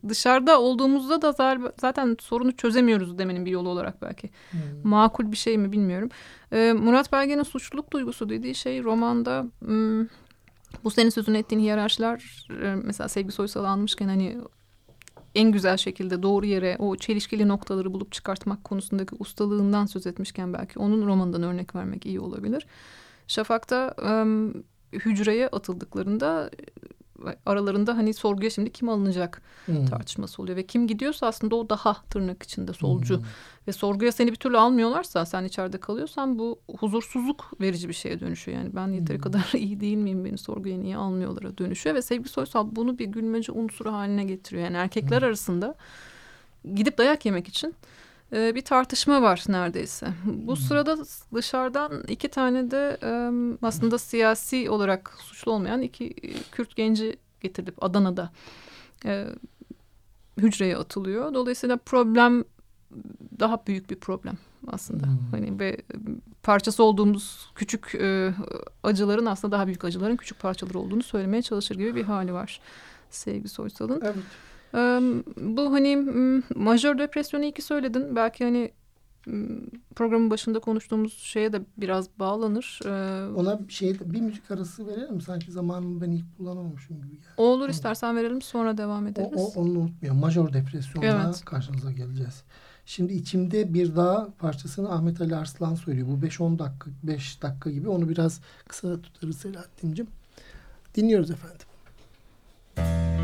dışarıda olduğumuzda da zaten sorunu çözemiyoruz demenin bir yolu olarak belki. Hmm. Makul bir şey mi bilmiyorum. Ee, Murat Belge'nin suçluluk duygusu dediği şey romanda hmm, bu senin sözünü ettiğin hiyerarşiler e, mesela Sevgi Soysal almışken hani en güzel şekilde doğru yere o çelişkili noktaları bulup çıkartmak konusundaki ustalığından söz etmişken belki onun romanından örnek vermek iyi olabilir. Şafak'ta um, hücreye atıldıklarında aralarında hani sorguya şimdi kim alınacak hmm. tartışması oluyor. Ve kim gidiyorsa aslında o daha tırnak içinde solcu. Hmm. Ve sorguya seni bir türlü almıyorlarsa sen içeride kalıyorsan bu huzursuzluk verici bir şeye dönüşüyor. Yani ben yeteri hmm. kadar iyi değil miyim beni sorguya niye almıyorlara dönüşüyor. Ve Sevgi Soysal bunu bir gülmece unsuru haline getiriyor. Yani erkekler hmm. arasında gidip dayak yemek için e, bir tartışma var neredeyse. Bu hmm. sırada dışarıdan iki tane de e, aslında siyasi olarak suçlu olmayan iki Kürt genci getirilip Adana'da e, hücreye atılıyor. Dolayısıyla problem daha büyük bir problem aslında. Hmm. Hani ve parçası olduğumuz küçük e, acıların aslında daha büyük acıların küçük parçaları olduğunu söylemeye çalışır gibi bir hali var Sevgi Soysal'ın. Evet. Bu hani majör depresyonu iki söyledin. Belki hani programın başında konuştuğumuz şeye de biraz bağlanır. Ona şey bir müzik arası verelim Sanki zamanını ben ilk kullanamamışım gibi. Yani. Olur tamam. istersen verelim sonra devam ederiz. O, o, onu unutmayalım. Majör depresyonla evet. karşınıza geleceğiz. Şimdi içimde bir daha parçasını Ahmet Ali Arslan söylüyor. Bu 5-10 dakika 5 dakika gibi. Onu biraz kısa tutarız Selahattin'cim. Dinliyoruz efendim. taşırım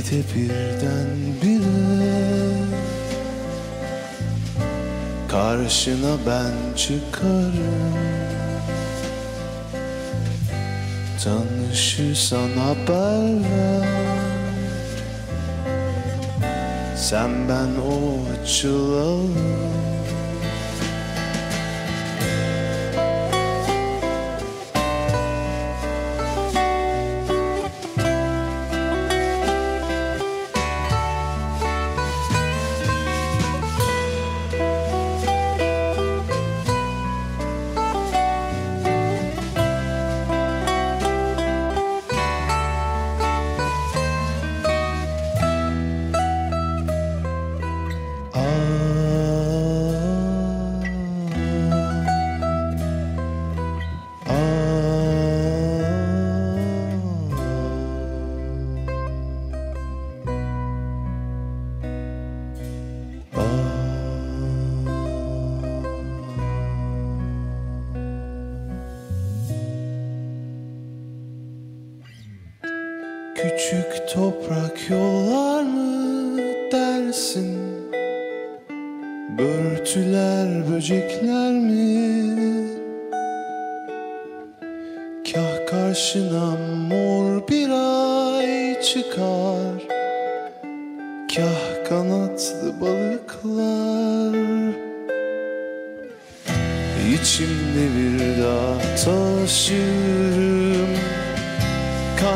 Belki de birden bire Karşına ben çıkarım. Tanışırsan haber ver Sen ben o açılalım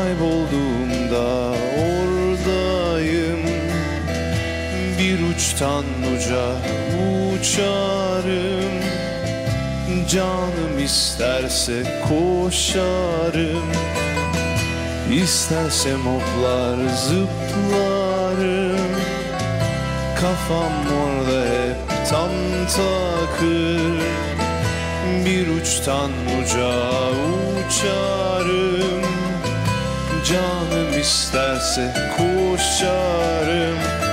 Kaybolduğumda oradayım. Bir uçtan uca uçarım. Canım isterse koşarım. İstersem hoplar zıplarım. Kafam orada hep tam takır. Bir uçtan uca uçarım Canım isterse koşarım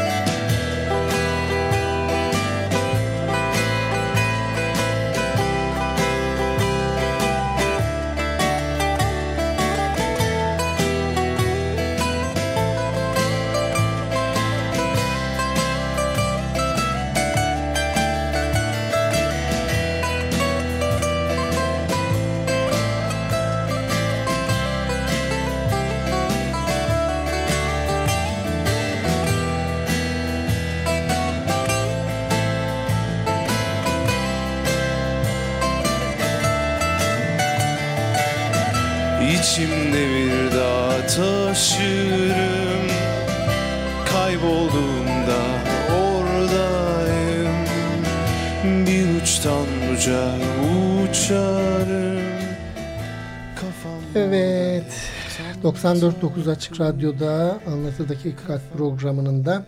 94.9 Açık Radyo'da Anlatı Dakikat programının da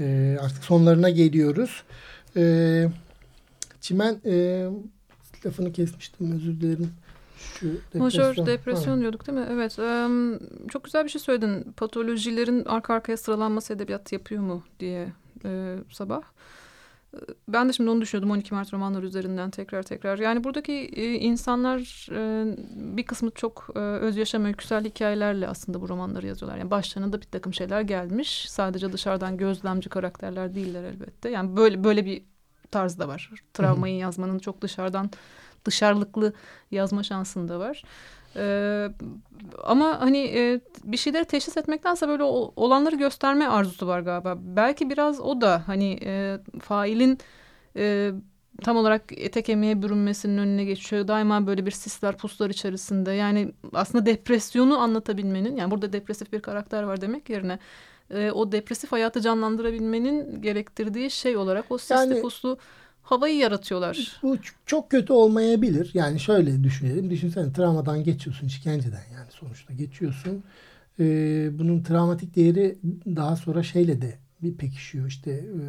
e, artık sonlarına geliyoruz. E, Çimen e, lafını kesmiştim özür dilerim. Şu Majör depresyon. depresyon Ha. diyorduk değil mi? Evet. em, çok güzel bir şey söyledin. Patolojilerin arka arkaya sıralanması edebiyat yapıyor mu diye e, sabah. E, Ben de şimdi onu düşünüyordum 12 Mart romanları üzerinden tekrar tekrar. Yani buradaki e, insanlar e, bir kısmı çok e, öz yaşam öyküsel hikayelerle aslında bu romanları yazıyorlar. Yani başlarına da bir takım şeyler gelmiş. Sadece dışarıdan gözlemci karakterler değiller elbette. Yani böyle böyle bir tarz da var. Travmayı yazmanın çok dışarıdan dışarılıklı yazma şansın da var. Ee, ama hani e, bir şeyleri teşhis etmektense böyle olanları gösterme arzusu var galiba. Belki biraz o da hani e, failin e, tam olarak ete kemiğe bürünmesinin önüne geçiyor. Daima böyle bir sisler puslar içerisinde. Yani aslında depresyonu anlatabilmenin yani burada depresif bir karakter var demek yerine e, o depresif hayatı canlandırabilmenin gerektirdiği şey olarak o sisli Yani- puslu havayı yaratıyorlar. Bu çok kötü olmayabilir. Yani şöyle düşünelim. Düşünsene travmadan geçiyorsun, işkenceden yani sonuçta geçiyorsun. Ee, bunun travmatik değeri daha sonra şeyle de bir pekişiyor. İşte e,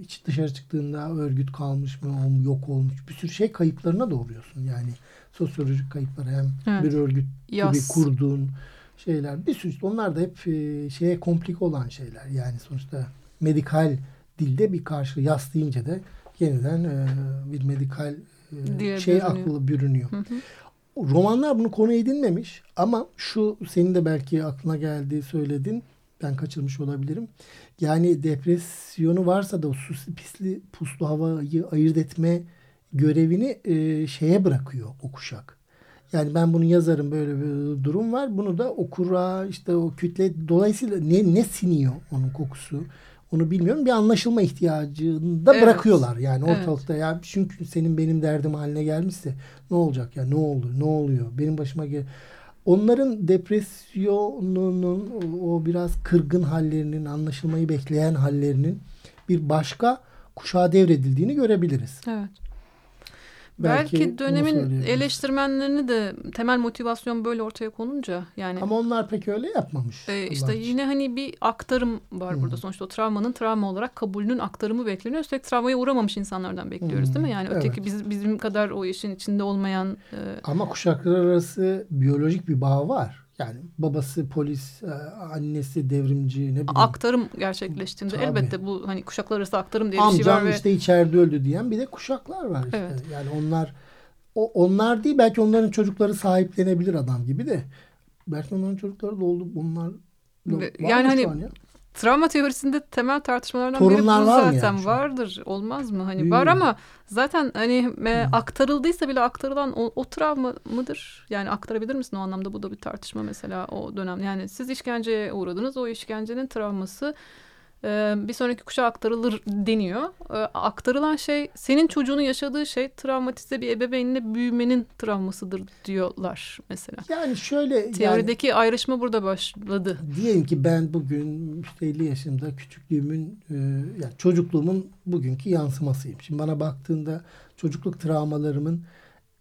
iç dışarı çıktığında örgüt kalmış mı, yok olmuş. Bir sürü şey kayıplarına doğruyorsun. Yani sosyolojik kayıplara hem Evet. bir örgüt gibi Yas. kurduğun şeyler. Bir sürü onlar da hep e, şeye komplik olan şeyler. Yani sonuçta medikal dilde bir karşı yas deyince de yeniden e, bir medikal e, Diye şey bürünüyor. aklı bürünüyor. Hı hı. Romanlar bunu konu edinmemiş ama şu senin de belki aklına geldiği söyledin. Ben kaçırmış olabilirim. Yani depresyonu varsa da suslu pisli puslu havayı ayırt etme görevini e, şeye bırakıyor o kuşak. Yani ben bunu yazarım böyle bir durum var. Bunu da okura işte o kütle dolayısıyla ne ne siniyor onun kokusu onu bilmiyorum. Bir anlaşılma ihtiyacını da Evet. bırakıyorlar. Yani Evet. ortalıkta ya çünkü senin benim derdim haline gelmişse ne olacak ya ne olur ne oluyor benim başıma gel Onların depresyonunun o biraz kırgın hallerinin anlaşılmayı bekleyen hallerinin bir başka kuşağa devredildiğini görebiliriz. Evet. Belki Belki, dönemin eleştirmenlerini de temel motivasyon böyle ortaya konunca yani Ama onlar pek öyle yapmamış. e, işte için. yine hani bir aktarım var Hı. burada. Sonuçta o travmanın travma olarak kabulünün aktarımı bekleniyor. Üstelik travmaya uğramamış insanlardan bekliyoruz Hı. değil mi? Yani öteki Evet. biz, bizim kadar o işin içinde olmayan e, Ama kuşaklar arası biyolojik bir bağ var. Yani babası polis, e, annesi devrimci ne bileyim. aktarım gerçekleştiğinde Tabii. elbette bu hani kuşaklar arası aktarım diye bir şey var Amcam ve işte içeride öldü diyen bir de kuşaklar var işte. Evet. Yani onlar o, onlar değil belki onların çocukları sahiplenebilir adam gibi de. Belki onların çocukları da oldu. Bunlar Ve- yani hani ya? Travma teorisinde temel tartışmalardan Torunlar biri bu var zaten yani vardır. Olmaz mı? Hani Değil var mi? ama zaten hani e, aktarıldıysa bile aktarılan o, o travma mıdır? Yani aktarabilir misin o anlamda? Bu da bir tartışma mesela o dönem. Yani siz işkenceye uğradınız. O işkencenin travması e, bir sonraki kuşağa aktarılır deniyor. E, aktarılan şey senin çocuğunun yaşadığı şey travmatize bir ebeveynle büyümenin travmasıdır diyorlar mesela. Yani şöyle yani Teorideki ayrışma burada başladı. diyelim ki ben bugün işte 50 yaşımda küçüklüğümün e, yani çocukluğumun bugünkü yansımasıyım. Şimdi bana baktığında çocukluk travmalarımın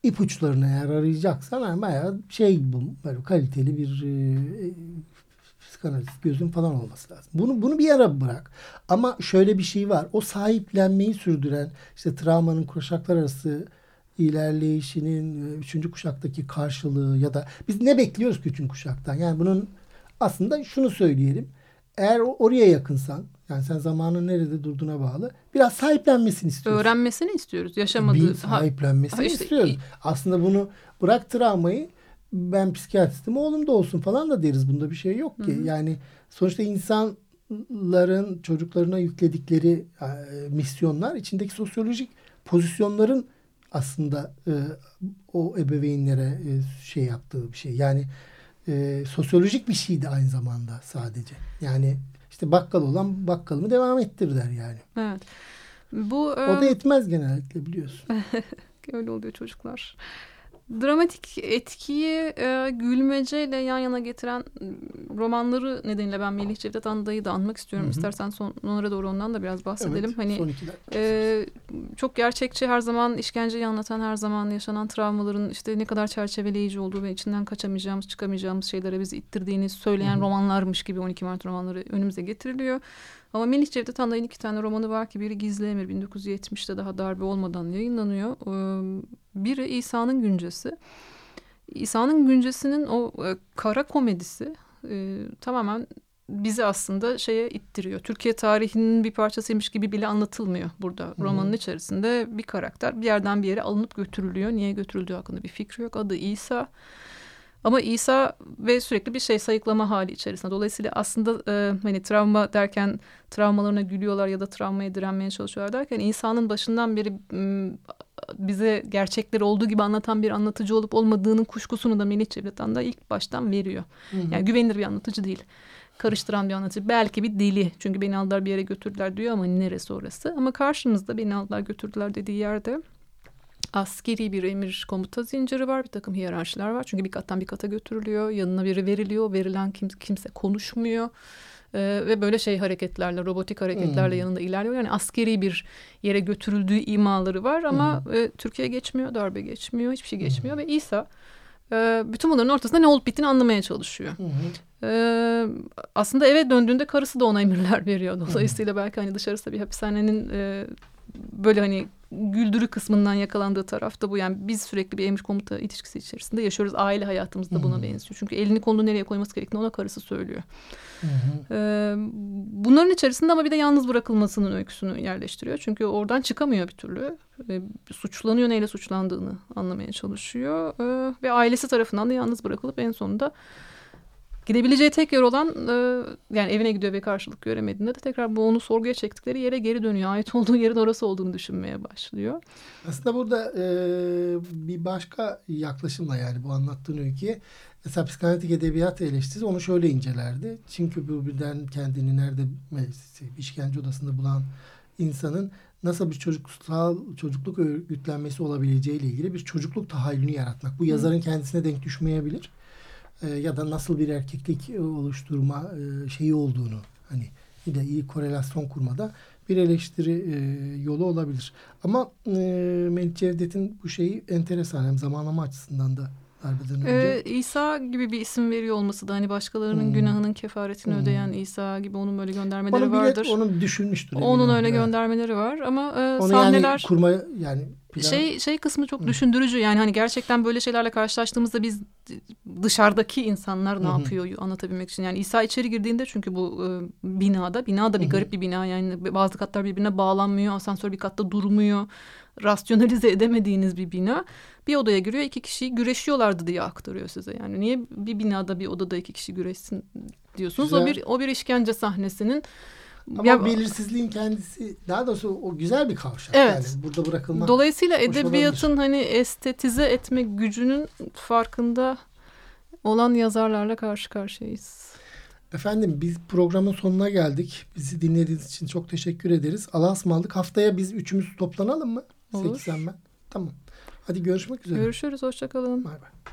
ipuçlarını eğer arayacaksan bayağı şey bu böyle kaliteli bir e, psikanalist gözün falan olması lazım. Bunu bunu bir yere bırak. Ama şöyle bir şey var. O sahiplenmeyi sürdüren işte travmanın kuşaklar arası ilerleyişinin e, üçüncü kuşaktaki karşılığı ya da biz ne bekliyoruz ki üçüncü kuşaktan? Yani bunun aslında şunu söyleyelim. Eğer oraya yakınsan yani sen zamanın nerede durduğuna bağlı biraz sahiplenmesini istiyorsun. Öğrenmesini istiyoruz. Yaşamadığı. Bir sahiplenmesini ha işte- istiyoruz. Aslında bunu bırak travmayı ben psikiyatristim oğlum da olsun falan da deriz. Bunda bir şey yok ki. Yani sonuçta insanların çocuklarına yükledikleri e, misyonlar içindeki sosyolojik pozisyonların aslında e, o ebeveynlere e, şey yaptığı bir şey. Yani e, sosyolojik bir şeydi aynı zamanda sadece. Yani işte bakkal olan bakkalımı devam ettir der yani. Evet. Bu O da e, yetmez genellikle biliyorsun. öyle oluyor çocuklar. Dramatik etkiyi e, gülmeceyle yan yana getiren m, romanları nedeniyle ben Melih Cevdet Anda'yı da anmak istiyorum. Hı hı. İstersen sonlara doğru ondan da biraz bahsedelim. Evet, hani e, çok gerçekçi her zaman işkenceyi anlatan her zaman yaşanan travmaların işte ne kadar çerçeveleyici olduğu ve içinden kaçamayacağımız çıkamayacağımız şeylere bizi ittirdiğini söyleyen Hı hı. romanlarmış gibi 12 Mart romanları önümüze getiriliyor. Ama Melih Cevdet Anday'ın iki tane romanı var ki biri Gizli Emir 1970'te daha darbe olmadan yayınlanıyor. Biri İsa'nın Güncesi. İsa'nın Güncesi'nin o e, kara komedisi e, tamamen bizi aslında şeye ittiriyor. Türkiye tarihinin bir parçasıymış gibi bile anlatılmıyor burada. hı. Romanın içerisinde bir karakter bir yerden bir yere alınıp götürülüyor. Niye götürüldüğü hakkında bir fikri yok. Adı İsa. Ama İsa ve sürekli bir şey sayıklama hali içerisinde. Dolayısıyla aslında e, hani travma derken travmalarına gülüyorlar ya da travmaya direnmeye çalışıyorlar derken insanın başından beri bize gerçekleri olduğu gibi anlatan bir anlatıcı olup olmadığının kuşkusunu da Melih Cevdet da ilk baştan veriyor. Hı hı. Yani güvenilir bir anlatıcı değil. Karıştıran bir anlatıcı. Belki bir deli. Çünkü beni aldılar bir yere götürdüler diyor ama neresi orası? Ama karşımızda beni aldılar götürdüler dediği yerde askeri bir emir komuta zinciri var. Bir takım hiyerarşiler var. Çünkü bir kattan bir kata götürülüyor. Yanına biri veriliyor. Verilen kim, kimse konuşmuyor. Ee, ve böyle şey hareketlerle, robotik hareketlerle Hmm. yanında ilerliyor. Yani askeri bir yere götürüldüğü imaları var ama e, Türkiye geçmiyor, darbe geçmiyor, hiçbir şey geçmiyor ve İsa e, bütün bunların ortasında ne olup bittiğini anlamaya çalışıyor. Hı. Ee, aslında eve döndüğünde karısı da ona emirler veriyor. Dolayısıyla belki hani dışarısı bir hapishanenin e, böyle hani güldürü kısmından yakalandığı tarafta bu. Yani biz sürekli bir emir komuta ilişkisi içerisinde yaşıyoruz. Aile hayatımızda buna Hı. benziyor. Çünkü elini kolunu nereye koyması gerektiğini ona karısı söylüyor. Hı hı. Ee, bunların içerisinde ama bir de yalnız bırakılmasının öyküsünü yerleştiriyor. Çünkü oradan çıkamıyor bir türlü. Ee, suçlanıyor neyle suçlandığını anlamaya çalışıyor. Ee, ve ailesi tarafından da yalnız bırakılıp en sonunda Gidebileceği tek yer olan e, yani evine gidiyor ve karşılık göremediğinde de tekrar bu onu sorguya çektikleri yere geri dönüyor. Ait olduğu yerin orası olduğunu düşünmeye başlıyor. Aslında burada e, bir başka yaklaşımla yani bu anlattığın öyküye mesela psikanalitik edebiyat eleştirisi onu şöyle incelerdi. Çünkü bu birden kendini nerede işkence odasında bulan insanın nasıl bir çocuksal çocukluk örgütlenmesi olabileceği ile ilgili bir çocukluk tahayyülünü yaratmak. Bu yazarın kendisine denk düşmeyebilir. E, ya da nasıl bir erkeklik oluşturma e, şeyi olduğunu hani bir de iyi korelasyon kurmada bir eleştiri e, yolu olabilir. Ama e, Melih Cevdet'in bu şeyi enteresan hem zamanlama açısından da darbeden önce. Ee, İsa gibi bir isim veriyor olması da hani başkalarının hmm. günahının kefaretini hmm. ödeyen İsa gibi onun böyle göndermeleri onu vardır. Onu düşünmüştür. Onun öyle göndermeleri var ama e, onu sahneler yani kurma yani plan... şey şey kısmı çok Hı. düşündürücü. Yani hani gerçekten böyle şeylerle karşılaştığımızda biz dışarıdaki insanlar ne Hı. yapıyor anlatabilmek için. Yani İsa içeri girdiğinde çünkü bu e, binada, bina da bir garip bir bina yani bazı katlar birbirine bağlanmıyor, asansör bir katta durmuyor. Rasyonalize edemediğiniz bir bina. Bir odaya giriyor iki kişi güreşiyorlardı diye aktarıyor size. Yani niye bir binada bir odada iki kişi güreşsin diyorsunuz. Güzel. O bir o bir işkence sahnesinin ama ya, belirsizliğin kendisi daha doğrusu o güzel bir kavşak. Evet. Yani burada bırakılmak. Dolayısıyla edebiyatın hani estetize etme gücünün farkında olan yazarlarla karşı karşıyayız. Efendim biz programın sonuna geldik. Bizi dinlediğiniz için çok teşekkür ederiz. Allah'a ısmarladık. Haftaya biz üçümüz toplanalım mı? Olur. Seksen ben. Tamam. Hadi görüşmek üzere. Görüşürüz. Hoşçakalın. Bay bay.